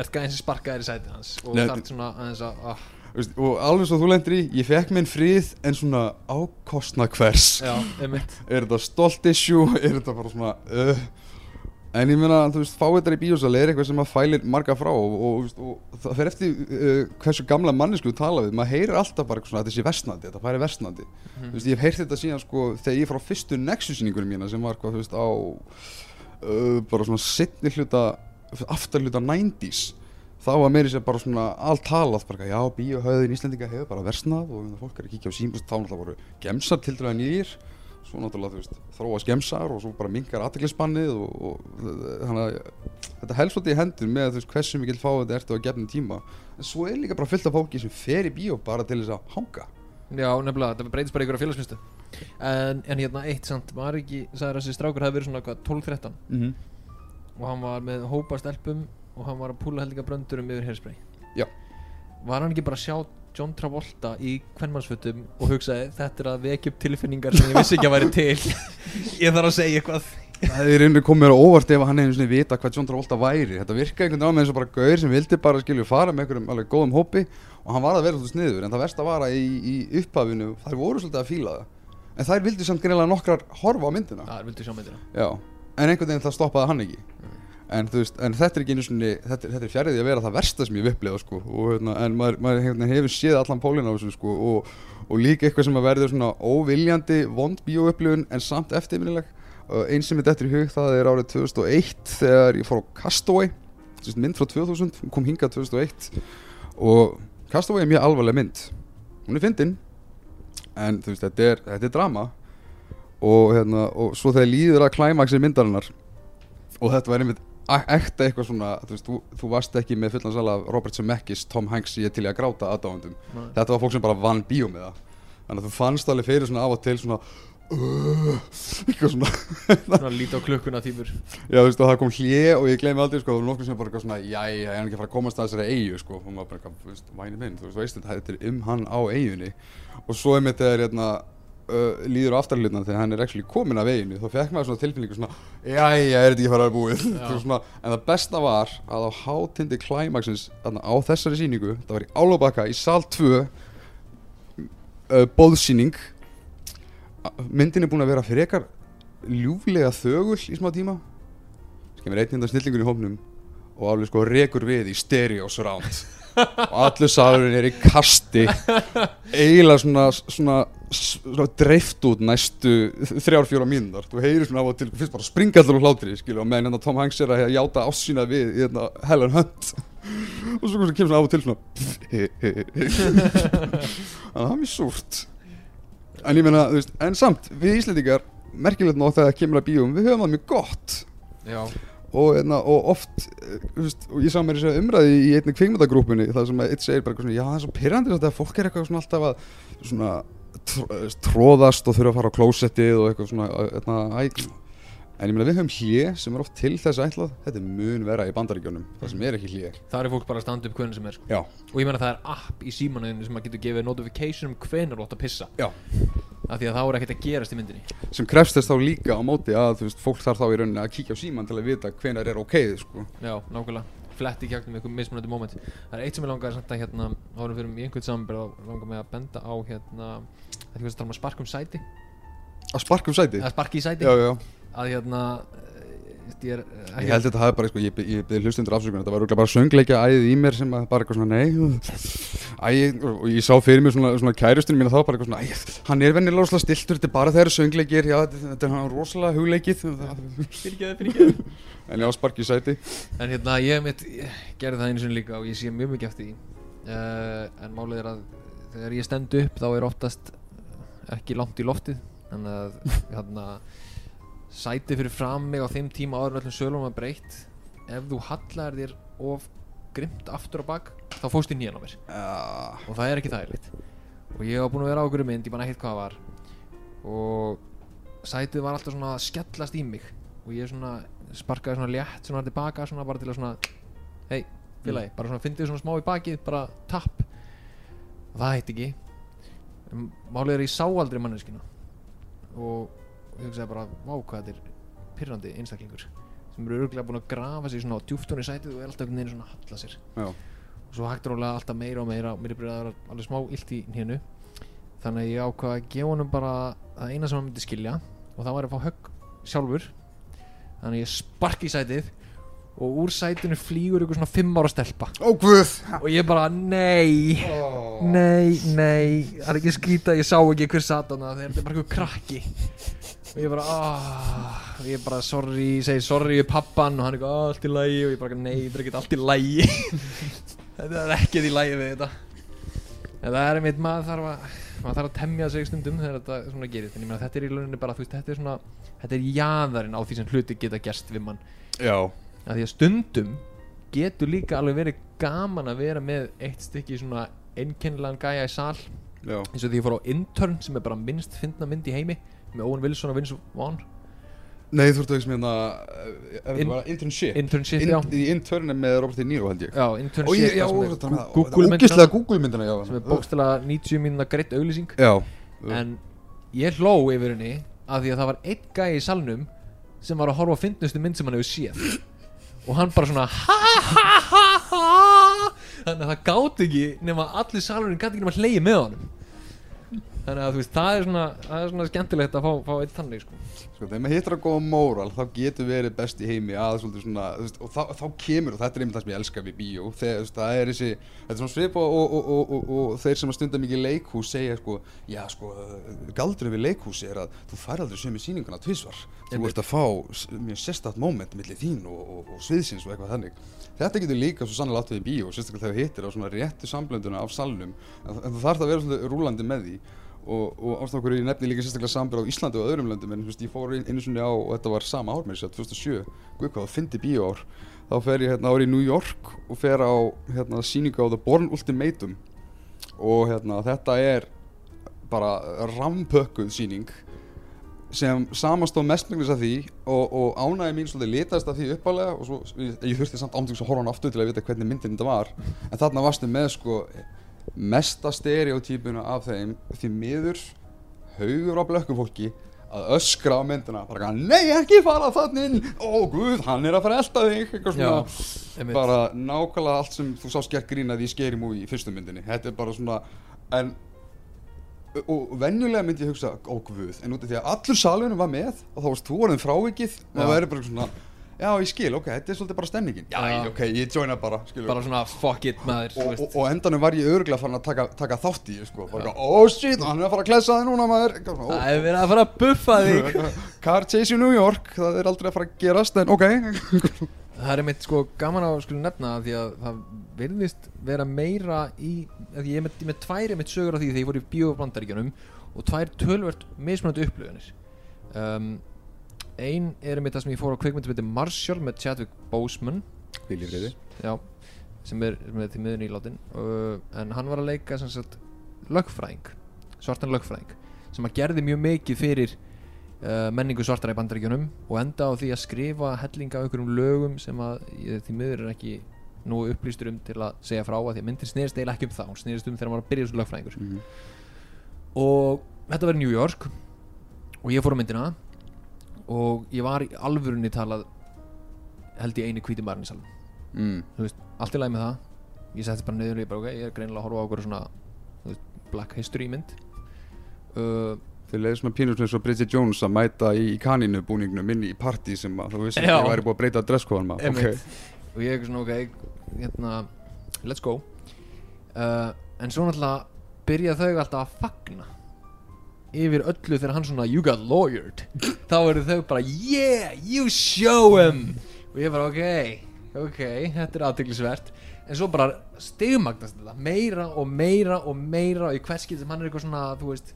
ert gæðin sem sparkaðir í sætið hans og Nei, þarf svona aðeins að, ah, Og alveg svo þú lendir í Ég fekk minn frið en svona ákostna hvers já, Er þetta stolt issue? Er þetta bara svona uh, En ég meina, þú veist, fáiðar í bíósali er eitthvað sem að fælir marga frá og, og, og það fer eftir uh, hversu gamla mannesku þú tala við, maður heyrir alltaf bara svona þetta sé versnandi, þetta færi versnandi. Þú veist, ég hef heyrt þetta síðan sko þegar ég fór á fyrstu Nexus-sýningunum mína sem var hvað, þú veist, á uh, bara svona sittni hluta aftar hluta 90s þá var meiri sér bara svona allt talað bara, já, bíóhauðin Íslendinga hefur bara versnað og fólk er að kíkja á sín, þá náttúrulega voru gemsar til dæra nýjir svo náttúrulega þú veist, þróa skemsar og svo bara minkar aðteglisspannið og, og þannig að þetta helst svolítið í hendur með þú veist hversu mikil fá þetta ertu á gefnum tíma. En svo er líka bara fullt af fólki sem fer í bíó bara til þess að hanga. Já, nefnilega, þetta breytist bara í ykkur á félagsmyndu en, en hérna eitt samt, var ekki sagði að þessi strákur hefði verið svona hvað, 12-13 mm -hmm. og hann var með hópa stelpum og hann var að púla heldinga bröndurum yfir hairspray. Já. Var hann ekki bara að sjá John Travolta í kvennmannsfötum og hugsaði þetta er að vekja upp tilfinningar sem ég vissi ekki að væri til. Ég þarf að segja eitthvað. Það er einhvern komið mér á óvart ef hann hefði svona vita hvað John Travolta væri. Þetta virkaði einhvern veginn á með eins og bara gaur sem vildi bara skilju fara með einhverjum alveg góðum hópi og hann var að vera svolítið sniður. En það versta var að í, í upphafinu þær voru svolítið að fíla það. En þær vildi samt greinilega nokkrar horfa á myndina. Það er vildu sjá myndina. Já, en einhvern veginn það stoppaði hann ekki en, veist, en þetta er ekki einu svona þetta, þetta er fjærið að vera það versta sem ég upplegað sko, hérna, en maður, maður hefur, hefur séð allan pólinn á þessu sko, og, og líka eitthvað sem að verður svona óviljandi vond bíóupplifun en samt eftirminnileg. Eins sem er þetta í hug það er árið 2001 þegar ég fór á Castaway mynd frá 2000, hún kom hingað 2001 og Castaway er mjög alvarleg mynd. Hún er fyndin en veist, þetta er, þetta er drama. Og, hérna, og svo þegar líður að klæmaksir myndarinnar og þetta var einmitt ekta eitthvað svona þú, veist, þú, þú varst ekki með fullan sala af Robert Zemeckis, Tom Hanks ég til í að gráta aðdáðundum Nei. þetta var fólk sem bara vann bíó með það. Þannig að þú fannst alveg fyrir svona af og til svona uh, eitthvað svona. Svona líti á klukkuna tímur já þú veist og það kom hlje og ég gleymi aldrei sko og nokkur sem bara eitthvað svona já ég er ekki að fara að komast að þessari eigu sko. Og maður bara eitthvað þú veist væni minn þú veist, þetta er um hann á eigunni og svo er mitt þegar hérna uh, líður á aftarlutna þegar hann er actually komin af eiginu þá fekk maður svona tilfinningu svona ég er þetta ekki að fara að búið svona, en það besta var að á hátindi klæmaksins á þessari sýningu það var í Álubakka í sal 2 uh, bóðsýning myndin er búin að vera frekar ljúflega þögul í smá tíma. Sem er einn hérna snillingur í hófnum og alveg sko rekur við í stereo surround og allur salurinn er í kasti. Eiginlega svona, svona, svona dreift út næstu þrjár fjóra mínúndar þú heyrir svona á og til fyrst bara springa allir úr hlátri skilja, og meðan hérna Tom Hanks er að játa ásýna við í hérna, Helen Hunt. Og svo kemur svona á og til svona þannig að það er mjög súrt. En ég meina, þú veist, en samt við Íslendingar, merkilegt nóg þegar það kemur að bíum við höfum það mjög gott. Já, og, hérna, og oft eh, veist, og ég sá mér þess að umræði í einni kvikmyndagrúpunni það sem eitt segir bara eitthvað svona já það er svo pyrrandi þetta að fólk er eitthvað svona alltaf að svona tr- eh, tróðast og þurfa að fara á klósettið og eitthvað svona hérna, æ, en ég meina við höfum hlje sem er oft til þess ætlað. Þetta mun vera í bandaríkjónum það sem er ekki hlje það er fólk bara að standa upp hvernig sem er sko. Og ég meina það er app í símanuðinu sem að getur gefið notification um hvenar þú átt að pissa. Já Af því að þá er ekkert að gerast í myndinni. Sem krefst þess þá líka á móti að veist, fólk þarf þá í rauninni að kíkja á síman til að vita hvenar er ok sko. Já, nákvæmlega. Fletti í kjæknum ykkur mismunandi moment. Það er eitt sem ég samt að hérna Hárum fyrir í einhvern samanbyrð Þá langar mig að benda á hérna Þetta er hvað sem tala um að sparka um sæti. Að sparka um sæti? Að sparka í sæti. Já, já. Að hérna Ég, er, eh, Ég held að þetta hafi bara, sko, ég, ég byrði hlustundur afsökunar, þetta var örugglega bara söngleikja æðið í mér sem að bara eitthvað svona, nei, æ, og ég sá fyrir mér svona, svona kærustinu mín að þá bara eitthvað svona, æ, hann er vennilega rosalega stiltur, þetta er bara þeirra söngleikir, já, þetta, þetta er hann rosalega hugleikið, Fyrirgeðu, fyrirgeðu en já, sparki í sæti. En hérna, ég mitt gerði það einu sinni líka og ég sé mjög mikið eftir því. Uh, En málið er að þegar ég stend upp þá er oftast ekki langt í loftið Þannig að hérna, sæti fyrir fram mig á þeim tíma áður en öllum sölum var breytt. Ef þú hallar þér of grimt aftur á bak þá fóst í nýjan á mér. Já, og það er ekki þægilegt. Og ég var búinn að vera á okkur mynd, ég man ekkert hvað það var. Og sætið var alltaf svona að skellast í mig. Og ég svona sparkaði svona létt svona tilbaka svona bara til að svona hei, félagi, bara svona fyndið svona smá í bakið bara tapp. Og það heitti ekki. Málið er að ég sá aldrei manneskina og hugsaði bara vá hvað þetta er pyrrandi einstaklingur sem eru örgulega búin að grafa sig svona á djúftunni sætið og er alltaf einhvern veginn svona að halla sér. Já, og svo hægt rólega alltaf meira og meira og mér er byrjað að vera alveg smá illt í hnénu. Þannig að ég ákvað að gefa honum bara það eina sem hann myndi skilja og það var að fá högg sjálfur. Þannig að ég sparki í sætið og úr sætinu flýgur ykkur svona fimm ára stelpa. Ó guð, og ég bara nei ó, nei, nei, það er ekki skrýta ég sá ekki hver satana þetta er bara eitthvað krakki og ég bara ah, og ég bara sorry, segi sorry við pappan og hann er eitthvað "Ah, allt í lægi og ég bara nei, þetta er ekki allt í lægi þetta er ekkert í lægi við þetta. En það er einmitt maður þarf að maður þarf að temja sig stundum þegar þetta svona gerist. En ég meina þetta er í launinni bara þú veist þetta er svona þetta er jaðarinn á því sem hluti geta gerst við mann. Já, að því að stundum getur líka alveg verið gaman að vera með eitt stykki svona einkennilegan gæja í sal. Já, eins og því ég fór á Intern sem er bara minnst fyndna mynd í heimi með Owen Wilson og Vince Vaughn? Nei þú ert að veist með hérna, In, internship, Internship, In, já. í internum með Robert De Niro held ég. Já, Internship já, sem Google myndina. ógislega Google myndina, já. sem er bókstala 90 mínuna greitt auglýsing. Já, en ég hló yfir henni af því að það var einn gæi í salnum sem var að horfa á fyndnustu mynd sem hann hefur séð. Og hann bara svona ha ha ha ha þannig að það gátt ekki nema allir salurinn gátt ekki nema hleyið með honum þannig að þú veist það er svona, það er svona skemmtilegt að fá, fá eitt þannig sko. Sko, þegar maður hittar að góða móral þá getur verið best í heimi að svolítið svona, þú veist, og þá, þá kemur og þetta er einmitt það sem ég elska við bíó. Þegar þú veist, það er þessi, þetta er svona svip og, og, og, og, þeir sem að stunda mikið leikhús segja sko, já sko galdurinn við leikhúsi er að þú fær aldrei sömu sýninguna tvisvar, þú ert að fá mjög sérstætt moment millir þín og, sviðsins og eitthvað þannig. Þetta getur líka svo sannlega átt við í bíó sérstaklega þegar þú hittir á svona réttu samblönduna af salnum en, þú þarf að vera svolítið rúlandi með því og, og hverju ég nefni líka sérstaklega sambrað á Íslandi og öðrum löndum en veist, ég fór ein- einu sinni á og þetta var sama ár mér sér, 2007, guð hvað það fyndi bíóár þá fer ég hérna ári í New York og fer á hérna sýningu á The Born Ultimatum. Og hérna þetta er bara rampökkuð sýning sem samastóð mestmenglis af því og, og ánægi mín svolítið litast af því uppálega og svo, ég, ég þurfti samt ámtíks að horfa hann aftur til að vita hvernig myndin þetta var. En þarna varstu með sko mesta stereotypuna af þeim því miður haugur á blökkum fólki að öskra á myndina bara nei ekki fara þannig ó guð, hann er að fara að elta þig eitthvað svona, einmitt. bara nákvæmlega allt sem þú sást gert grín að því skeri múi í fyrstu myndinni þetta er bara svona en og venjulega myndi ég hugsa ó guð, en út af því að allur salunum var með og þá varst þú orðin frávikið og Já. það væri bara svona já ég skil, ok, þetta er svolítið bara stemmingin já, Já. ég- ok, ég joina bara, skilur. Bara svona fuck it maður þú og, veist. og, og endanum var ég örgulega farin að taka, taka þátt í því, sko, bara, oh shit, hann er að fara að klessa þig núna maður. Eitthvað svona, það er verið að fara að buffa þig. Oh, Car chase í New York, það er aldrei að fara að gerast en ok, það er mitt sko gaman að skulle nefna það því að það virðist vera meira í að því ég er með, ég er með tværi mitt sögur af því þegar ég fór í bíóbrandaríkjunum og tvær tölvört mismunandi upplöðunir um, ein er mitt það sem ég fór á kvikmyndi með Marshall með Chadwick Boseman. Já, sem er, er til miðun í látin uh, en hann var að leika lögfræðing, svartan lögfræðing sem að gerði mjög mikið fyrir uh, menningu svartara í bandaríkjunum og enda á því að skrifa hellinga af einhverjum lögum sem að því miður er ekki nú upplýstur um til að segja frá að því að myndin snerist eiginlega ekki um það hún snerist um þegar hann var að byrja þessu lögfræðingur. Mhm. og þetta í New York og ég fór á myndina og ég var í alvörunni talað held ég eini hvíti maðurinn í salnum. Mm. þú veist, allt í lagi með það. Ég setti bara niður og ég bara ok, ég er greinilega að horfa á okkur svona þú veist, Black History mynd. Uh, Þau leiði svona pínur eins og Bridget Jones að mæta í kaninu búningnum inn í partí sem að þú að ég væri búið að breyta dresskóðan maður Einmitt. og ég er svona ok, hérna let's go. Uh, en svo náttúrulega byrja þau alltaf að fagna yfir öllu þegar hann svona you got lawyered. Þá eru þau bara yeah, you show him. Og ég bara ok ok, þetta er aðteglisvert en svo bara stigmagnast þetta meira og meira og meira og í hvert skil sem hann er eitthvað svona þú veist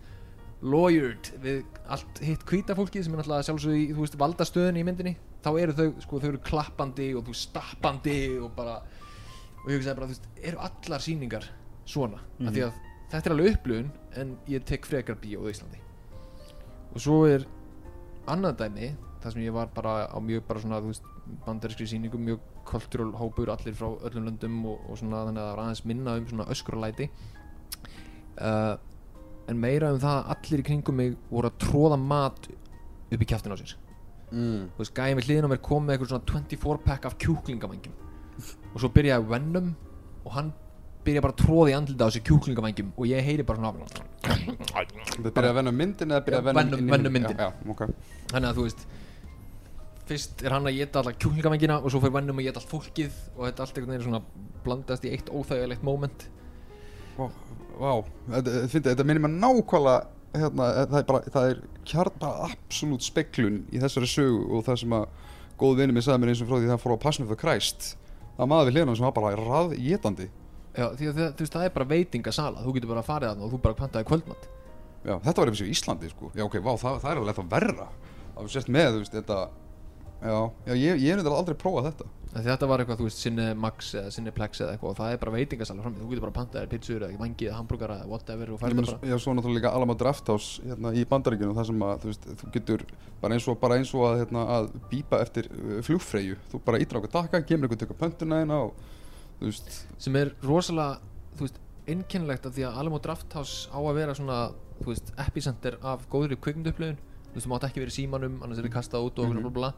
lawyered við allt hitt hvíta fólkið sem er náttúrulega sjálfsögðu í þú veist valdastöðunni í myndinni þá eru þau sko þau eru klappandi og þú stappandi og bara og ég hugsaði bara þú veist eru allar sýningar svona? Af því að þetta er alveg upplöfun en ég tek frekar bíó á Íslandi. Og svo er annað dæmi þar sem ég var bara á mjög bara svona þú veist bandarískri sýningum mjög kultúral hópur allir frá öllum löndum og, og svona þannig að það var aðeins minna um svona öskuralæti uh, en meira um það að allir í kringum mig voru að tróða mat upp í kjaftin á sér. Mm. þú veist, gæði með hliðin á mér kom með eitthvað svona 24 pack af kjúklingavangjum og svo byrjaði Venom og hann byrjaði bara að tróða í andlita á sér kjúklingavangjum og ég heyri bara svona Það byrjaði að venna myndin eða byrjaði að venna Venom- Venom myndin. Já, já, ok þannig að þú veist fyrst er hann að geta alla kjúklingavangina og svo fyrir Venom að geta allt fólkið og þetta allt einhvern veginn svona blandast í eitt óþægilegt moment Vá, vá. Þetta, minnir mér nákvæmlega hérna, það er bara, það er kjarn bara absolutt speklun í þessari sögu og það sem að góð vinni mér sagði mér eins og frá því hann fór á Passion of the Christ það maður við hliðan sem var bara raðétandi Já, því að það, þú veist, það er bara veitingasala. Þú getur bara að fara þarna og þú bara pantaði kvöldmatt Já, þetta var eitthvað í Íslandi sko. Já, ok, vá, það, það er alveg þetta verra. Að við sést með, þú veist, þetta Já, já ég, ég er nefnilega aldrei prófað þetta. Því Þetta var eitthvað, þú veist, Cinemax eða Cineplex eða eitthvað og það er bara veitingasala fram þú getur bara pantaði pizzur eða vangi eða hambúrgara eða whatever og meina, bara já, svo náttúrulega líka Alamo Drafthouse hérna sem veist, sem er rosalega, einkennilegt af því að Alamo Drafthouse á að vera svona, veist, epicenter af góðri kvikmynduupplöfun, þú veist, þú mátt ekki vera í símanum annars er þið kastað út og Mhm. mm bla bla.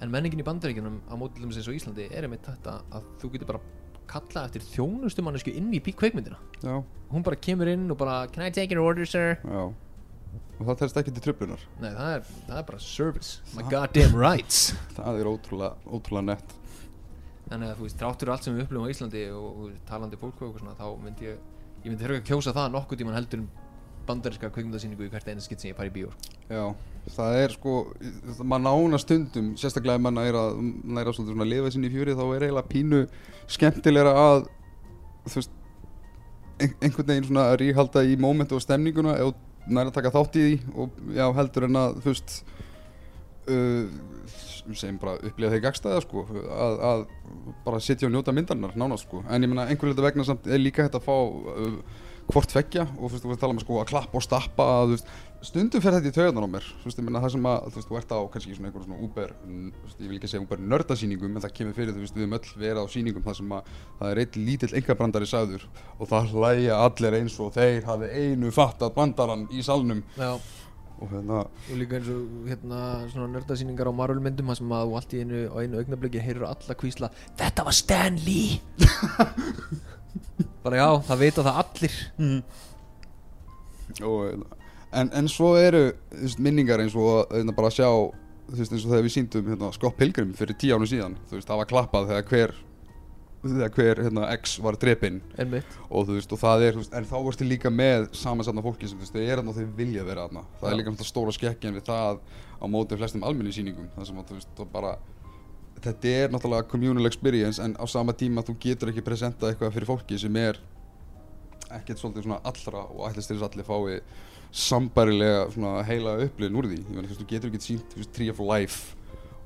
En menningin í bandaríkjunum á dæmis eins og Íslandi er einmitt þetta að þú getur bara kallað eftir þjónustumannesku inn í kvikmyndina. Já, hún bara kemur inn og bara can I take your order sir? Já. Og það telst ekki til tröflunar nei það er, það er bara service. My goddamn rights. Það er ótrúlega, ótrúlega nett þannig að þú veist þráttur allt sem við upplifum á Íslandi og, og talandi fólk og eitthvað svona þá myndi ég ég myndi þurfa að kjósa það nokkuð tíman heldur um bandaríska kvikmyndasýningu í hvert einu skitt sem ég fari í bíó já, það er sko maður nána stundum, sérstaklega ef maður næra, næra svolítið svona að lifa sinni í fjöri þá er eiginlega pínu skemmtilegra að þú veist ein, einhvern veginn svona að ríhalda í mómentu og stemninguna þú næra að taka þátt í því og já, heldur en að þú veist sem bara upplifa þeir gagstæða sko að, að bara sitja og njóta myndarinnar nánast sko. En ég meina einhver leita vegna samt er líka hægt að fá uh, hvort tveggja og þú veist þú veist tala um sko að klappa og stappa að, veist, stundum fer þetta í taugarnar á mér. Þú veist ég meina það sem að þú veist þú ert á kannski svona einhver svona veist, ég vil ekki segja Uber nördasýningum en það kemur fyrir þú veist við höfum öll verið á sýningum þar sem að það er eitt lítill engabrandari sagður og það hlæja allir eins og þeir hafi einu fattat brandarann í salnum. Já og hérna og líka eins og hérna svona nördasýningar á Marvel myndum þar sem að þú allt í einu einu augnabliki heyrur alla kvísla þetta var Stan Lee. Bara já það vita það allir. Og, en, en svo eru þú veist, minningar eins og hérna, bara að sjá þú veist eins og þegar við síndum hérna, Scott Pilgrim fyrir tíu ánum síðan þú veist það var klappað þegar hver þegar hver hérna, X var einmitt. Og og það er veist, en þá varstu líka með samansatna fólki sem þau er þarna og þau vilja vera þarna. Það Já. er líka þetta stóra skekkjan við það á móti flestum almenni sýningum það sem að þú veist það bara þetta er náttúrulega communal experience en á sama tíma þú getur ekki presentað eitthvað fyrir fólki sem er ekkert svolítið svona allra og ætlist til þess að allir fái sambærilega svona heila upplifin úr því. Ég meina þú getur ekki sínt þú veist Tree of Life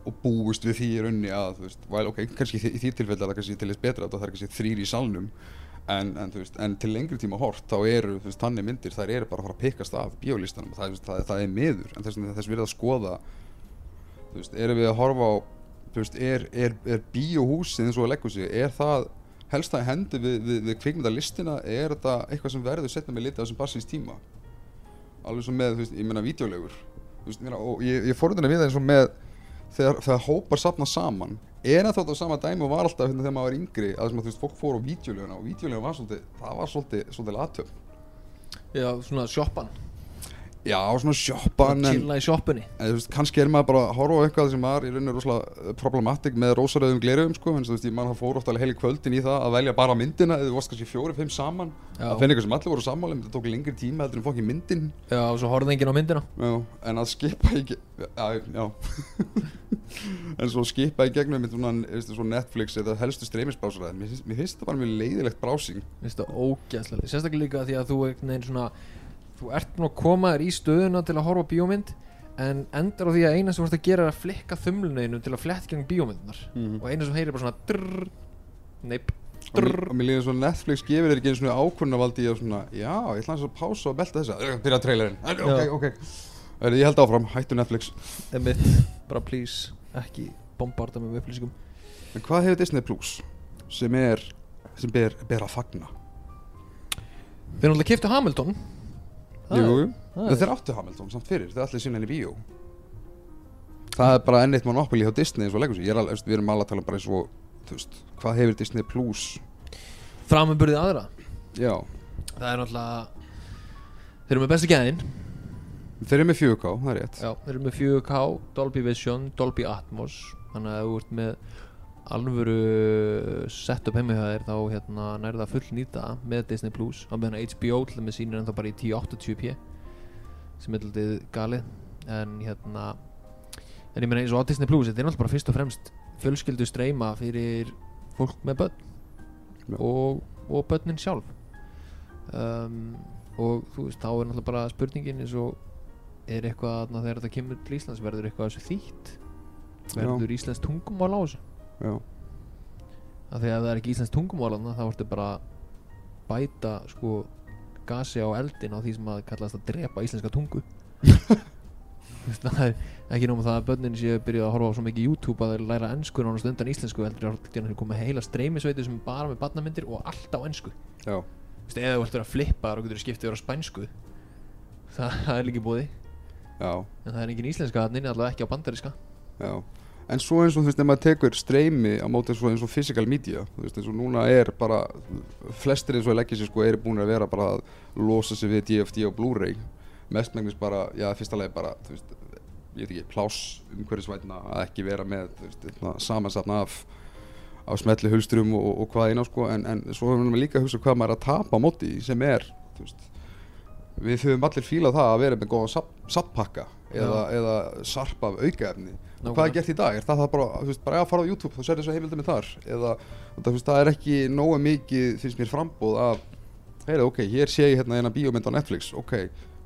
og búist við því í raunni að þú veist, well, ok, kannski í því- tilfelli er það kannski til þess betra að það er kannski þrýr í salnum en, en, veist, en til lengri tíma hort þá eru þú veist, þannig myndir, þær eru bara að fara að pikkast af bíólistanum, það, þú veist, það, það er miður en þess þess við að skoða þú veist, erum við að horfa á þú veist, er, er, er bíóhúsið eins og að leggja sig, er það helst það hendi við, við, við kvikmyndalistina er þetta eitthvað sem verður setna með litið á þessum barsins tíma? Alveg svo með, þú veist, ég meina vídeolegur þú veist, ég og ég, ég fórhundina við það eins og með þegar, þegar hópar sapna saman er það þetta sama dæmi og var alltaf hérna, þegar maður var yngri að, þú veist, fólk fór á vídeoleguna og vídeoleguna var svolítið, það var svolítið, svolítið latöf já, svona sjoppan já, svona sjoppan en, chilla í sjoppunni. En kannski er maður bara að horfa á eitthvað sem var í rauninni rosalega problematik með rósaröðum glerugum sko, en þú veist, ég mann það fór ofta alveg heil í kvöldin í það að velja bara myndina. Eða þú varst kannski fjóri, fimm saman. Já. að finna eitthvað sem allir voru sammála um, þetta tók lengri tíma heldur en fokki myndin. Já, og svo horfði enginn á myndina. Já, en að skipa í já, já. en svo skipa í gegnum svo Netflix eða helstu streymisbrásara mér, finnst- þetta bara mjög leiðilegt brásing. Mér finnst það ógæslega sérstaklega líka því að þú einhvern veginn svona þú ert búin að koma þér í stöðuna til að horfa bíómynd en endar á því að eina sem þú ert að gera er að flikka þumluninu til að flett gegn bíómyndunar Mhm. og eina sem heyrir bara svona drrrr, neip, drrrr. og mér líður svo Netflix gefur þér ekki einu svona ákvörnavaldi í að svona, já, ég ætla að pása og belta þessa, Ö, byrja trailerinn, ok, ok ég held áfram, hættu Netflix. Einmitt, bara please ekki bombarda með upplýsingum. En hvað hefur Disney Plus sem er, sem ber, ber að fagna? Þeir náttúrulega kiftu Hamilton þeir áttu Hamilton samt fyrir, þeir allir sinna henni í bíó. Það er bara enn eitt monopoli hjá Disney eins og leggur sig, er við erum alveg að tala bara eins og, veist, hvað hefur Disney Plus? Framumburðið aðra? Já, Það er náttúrulega Þeir eru með bestu gæðin. Þeir eru með 4K, það er rétt. Já, þeir eru með 4K, Dolby Vision, Dolby Atmos. Þannig að þú ert með alvöru setup heima hjá þér þá hérna, nærða full nýta með Disney Plus. Á meðan HBO til með sínir en þá bara í 1080p sem er alltaf galið. En hérna en ég meina eins og á Disney Plus þetta er náttúrulega bara fyrst og fremst fjölskyldu streyma fyrir fólk með börn Já. og, og börnin sjálf. Um, og þú veist þá er náttúrulega bara spurningin eins og er eitthvað þegar þetta kemur til Íslands verður eitthvað þessu þýtt? Verður Íslands tungumál á þessu já, af því að ef það er ekki Íslands tungumál þarna, þá ertu bara bæta sko gasi á eldin á því sem að kallast að drepa íslenska tungu. Það er ekki nóg með það að börnin séu byrjuð að horfa á svo mikið YouTube að þeir læra ennsku nánast undan íslensku heldur að koma heila streymisveitu sem bara með barnamyndir og allt á ennsku eða þú ættir að flippa og getur skiptið á spænsku. Það, það er líka búið já. En það er engin íslenska þannig allavega ekki á bandariska Já, en svo eins og þú veist, ef maður tekur streymi á móti eins og, eins og physical media, þú veist, eins og núna er bara, flestir eins og leggja sér sko, eru búin að vera bara að losa sig við DFD og Blu-ray, mestmengnis bara, já, fyrsta lagi bara, þú veist, ég veit ekki, pláss umhverfisvætna að ekki vera með, samansatna af, af smetli hulsturum og, og hvað eina, sko, en, en svo höfum við líka að hugsa hvað maður er að tapa á móti, sem er, veist, við höfum allir fílað það að vera með góða sappakka eða, eða sarp af aukaefni og hvað er gert í dag? Er það, það bara, þú veist, bara að fara á YouTube þá sér þessu heimildum þar eða þú veist, það er ekki nógu mikið finnst mér frambóð að heyrðu, ok, hér sé ég hérna eina bíómynd á Netflix ok,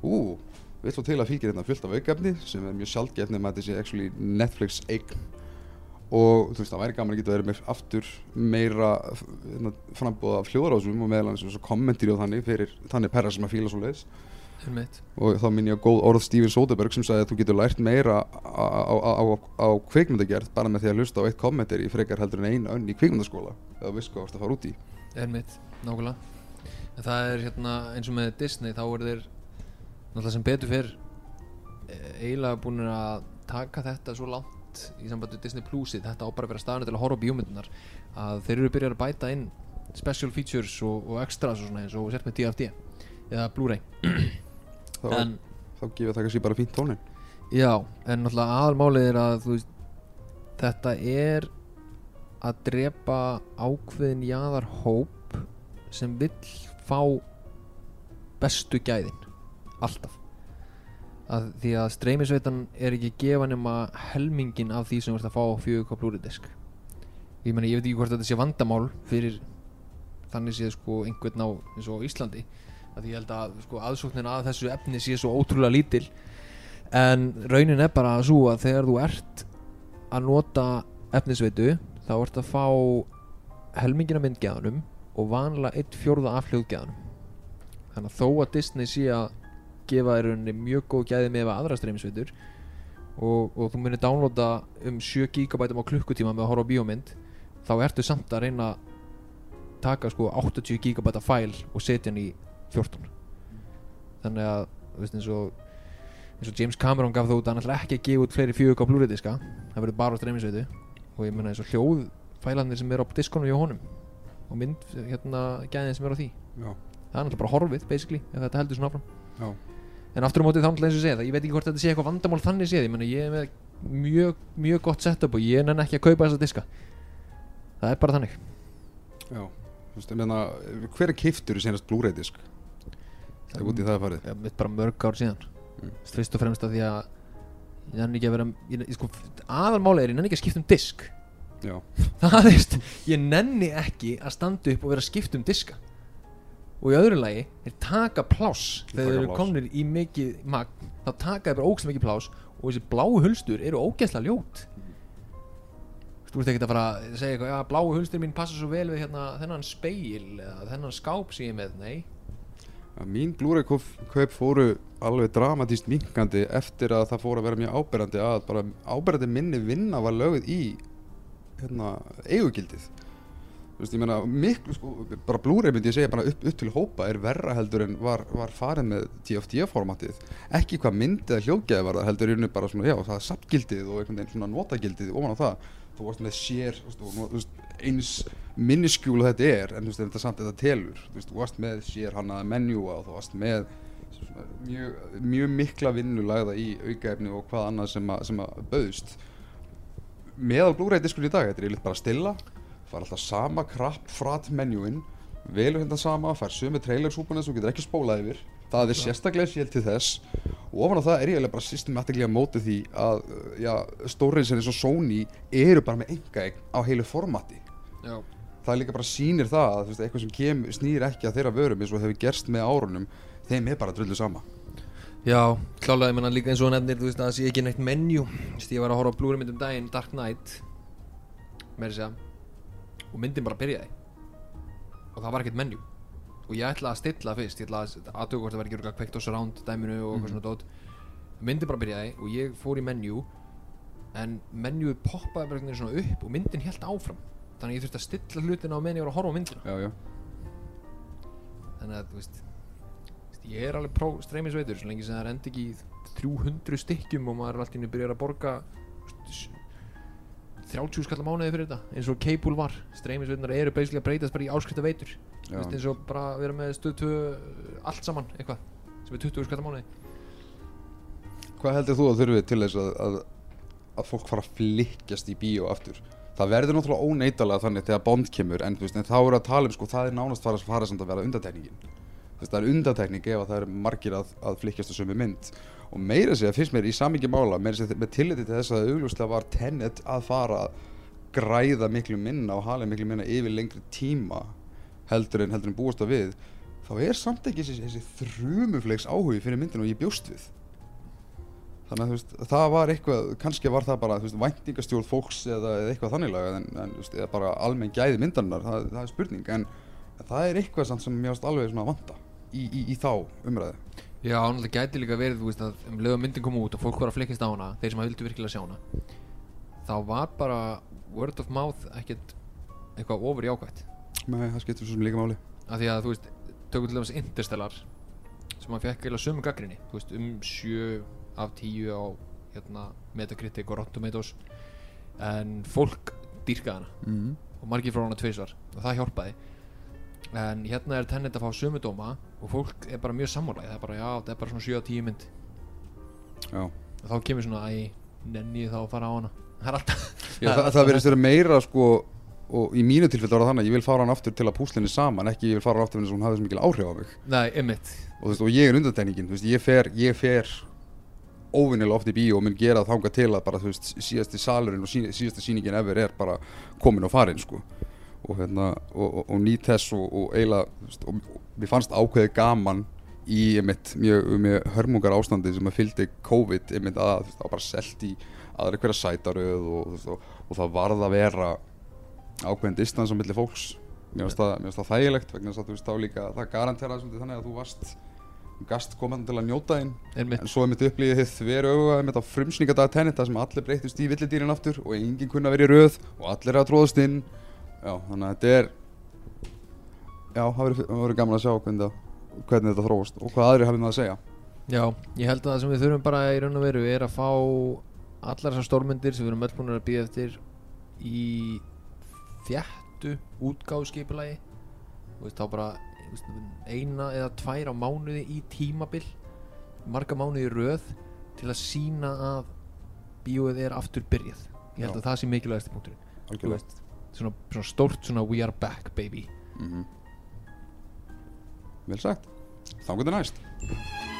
ú, við ætlum til að fylgja hérna fullt af aukaefni sem er mjög sjálfgefni með sé actually Netflix eign og þú veist, það væri gaman að geta verið með aftur meira hérna, frambóð af hljóðarásum og meðal hans kommentir og þannig fyrir þannig perra sem að fíla svo leiðis. Og þá minn ég á góð orð Steven Soderbergh sem sagði að þú getur lært meira á, kvikmyndagerð bara með því að lusta á eitt kommentir í frekar heldur en einn önn í kvikmyndaskóla eða viss hvað varst að fara út í. Einmitt, nákvæmlega. En það er hérna eins og með Disney þá er þeir náttúrulega sem betur fyrr eh, eiginlega búin að taka þetta svo langt í sambandi við Disney Plusið. Þetta á bara að vera staðan til að horfa á bíómyndunar að þeir eru byrjað að bæta inn special features og, og extras og svona eins og sért þá, en þá gefur það kannski bara fínt tónin Já, en náttúrulega aðalmálið er að veist, þetta er að drepa ákveðin jaðar hóp sem vill fá bestu gæðin alltaf. Að því að streymisveitan er ekki gefa nema helmingin af því sem ert að fá á 4K plúridisk ég meni, ég veit ekki hvort þetta sé vandamál fyrir þannig séð sko einhvern á eins og Íslandi að ég held að sko aðsóknin að þessu efni sé svo ótrúlega lítil. En raunin er bara svo að þegar þú ert að nota efnisveitu þá ert að fá helmingina myndgæðanum og vanlega eitt fjórða af hljóðgæðanum þannig að þó að Disney sé að gefa þér rauninni mjög góð gæði með aðra streymisveitur og, og þú munir downloada um 7 GB á klukkutíma með að horfa á bíómynd þá ertu samt að reyna að taka sko 80 GB fæl og setja hann í 14 þannig að þú veist eins og eins og James Cameron gaf það út að hann ætla ekki að gefa út fleiri 4K plúridiska það verður bara á streymisveitu og ég menna eins og hljóðfælanir sem eru á diskonum hjá honum og mynd hérna gæðin sem eru á því. Já, það er náttúrulega bara horfið basically ef þetta heldur svona áfram. Já, en aftur á móti þá náttúrulega eins og segja það ég veit ekki hvort þetta sé eitthvað vandamál þannig séð ég menna ég er með mjög, mjög gott setup og ég nenn ekki að kaupa þessa diska. Það er bara þannig. Já. Þú veist, ég meina, hver er kiftur í senast Blu-ray disk? Það er út í það að farið. Ja, mitt bara mörg ár síðan. Mm. fyrst og fremst af því að ég nenni ekki að vera ég, sko, aðalmáli er ég nenni ekki að skipta um disk. Já, það er, ég nenni ekki að standa upp og vera að skipta um diska. Og í öðru lagi þeir taka pláss. Þegar þeir eru komnir í mikið magn þá taka þeir bara ógst mikið pláss og þessi bláu hulstur eru ógeðslega ljót. Þú ert ekkert að fara að segja eitthvað, já, bláu hulstur mín passa svo vel við hérna þennan speil eða þennan skáp sem ég er með, nei að mín kaup fóru alveg dramatíst minkandi eftir að það fóru að vera mjög áberandi að bara áberandi minni vinna var lögð í hérna, eigugildið. Þú veist, ég meina, miklu, sko, bara Blu-ray myndi ég segja bara upp, upp til hópa er verra heldur en var, var farið með TFT-formatið ekki hvað myndið að hljóðgæði var það heldur í rauninni bara svona, já, það er sapgildið og einhvern veginn svona notagildið ofan á það þú varst með sér, veist, eins minniskjúl og þetta er en veist, þetta samt þetta telur, veist, þú varst með sér hannaða menjúa og þú varst með mjög, mjög mikla vinnu lagða í aukaefni og hvað annað sem að, sem að bauðst. Meðal Blu-ray diskur í dag, þetta er yfirleitt bara stilla fær alltaf sama krapp frat menjúin velur hérna sama, fær sömu trailersúpuna sem þú getur ekki spólað yfir það er sérstaklega sér til þess og ofan á það er ég eiginlega bara systematiklega mótið því að uh, já, stórið sem eins og Sony eru bara með enga á heilu formati. Já, það líka bara sýnir það að veist, eitthvað sem kem, snýr ekki að þeirra vörum eins og hefur gerst með árunum þeim er bara drullu sama. Já klálega, ég menna líka eins og nefnir þú veist að það sé ekki neitt menjú ég var að horfa á blúri myndum daginn Dark Knight með þess að og myndin bara byrjaði. Og það var ekkert menjú og ég ætla að stilla fyrst ég ætla að aðtöku hvort það verði ekki örugglega kveikt á surround dæminu og eitthvað svona dót. Myndin bara byrjaði og ég fór í menjú en menjúið poppaði bara veginn svona upp og myndin helt áfram. Þannig að ég þurfti að stilla hlutina á var að horfa á myndina. Já, já, þannig að þú veist ég er alveg pró streymisveitur svo lengi sem það endi ekki í 300 stykkjum og maður er alltaf inn að byrja að borga 30 skallar mánuði fyrir þetta eins og Cable var. Streymisveitunar eru basically að breytast bara í áskrifta veitur eins og bara vera með stöð 2 allt saman eitthvað sem er 20 skallar mánuði. Hvað heldur þú að þurfi til þess að, að, að fólk fara að flikkjast í bíó aftur? Það verður náttúrulega óneitalega þannig þegar Bond kemur en, veist, en þá er að tala um sko, það er nánast fara, fara samt að vera undatekningin það er undatekning ef að það eru margir að, að flikkjast á sömu mynd og meira segja, finnst mér í samingi mála meira segja með tilliti til þess að augljóslega var Tenet að fara að græða miklu minna og hala miklu minna yfir lengri tíma heldur en, heldur en búast að við þá er samt ekki þessi, þessi þrumufleiks áhugi fyrir myndinu og ég bjóst við. Þannig að þú veist, það var eitthvað kannski var það bara, veist, væntingastjórn fólks eða, eða eitthvað þannig en, en veist, bara almenn gæði myndarinnar, það, það er spurning en það er eitthvað sem mér ást alveg vanta í, í, í þá umræðu Já, náttúrulega gæti líka verið, þú veist, að um lögum myndin kom út og fólk var að flikkast á hana, þeir sem að vildu virkilega sjá hana þá var bara word of mouth ekkert eitthvað ofur jákvætt. Nei, það skiptir svo sem líka máli. Af því að, þú veist, tökum til dæmis Interstellar sem að fekk eða sömu gaggrinni þú veist, um 7 af 10 á hérna, Metacritic og Rotten Tomatoes en fólk dýrkaði hana. Mm. og margir frá hana tvisvar og það hjálpaði en hérna er Tenet að fá sömu dóma og fólk er bara mjög sammálaði það er bara, já, þetta er bara svona 7 af 10 mynd. Já, þá kemur svona nenni ég þá að fara á hana. Það er alltaf Já, það, það verðist vera meira sko og í mínu tilfelli var það þannig að ég vil fara hann aftur til að púslinni saman ekki ég vil fara hann aftur til að hún hafði svo mikil áhrif á mig. Nei, einmitt. Og, veist, og ég er veist, ég fer, fer óvinnilega oft í bíó og mun gera það þangað til að bara veist, síðasti salurinn og sí, síðasta sýningin ever er bara komin á farin sko og hérna og, og, nýt þess og, og eiginlega mér fannst ákveðið gaman í einmitt mjög, mjög hörmungar ástandi sem að fylgdi COVID einmitt að það var bara selt í aðra hverja sætaröð og, og, og það varð að vera ákveðin distans á milli fólks. Mér finnst það, það þægilegt vegna þess að veist þá líka það garantera svolítið þannig að þú varst gast komandi til að njóta einmitt, en svo er mitt upplýðið þið þveru auga mitt á frumsningadag tennita sem allir breytist í villidýrin aftur og enginn kunna verið röð og allir að tróðast inn já, þannig að þetta er já, það verður- gaman að sjá hvernig, hvernig þetta þróast og hvað aðri hafið með að segja. Já, ég held að það sem við þurfum bara í raun og veru er að fá allar þessar stórmyndir sem við erum öll búin að býða eftir í þjættu útgáðskipulagi þú veist þá bara veist, eina eða tvær á mánuði í tímabil marga mánuði í röð til að sína að bíóið er aftur byrjað ég held Já. að það sé mikilvægast punkturinn. Algjörlega. veist, svona, svona stórt svona we are back baby. Mm Vel sagt. Þá getur næst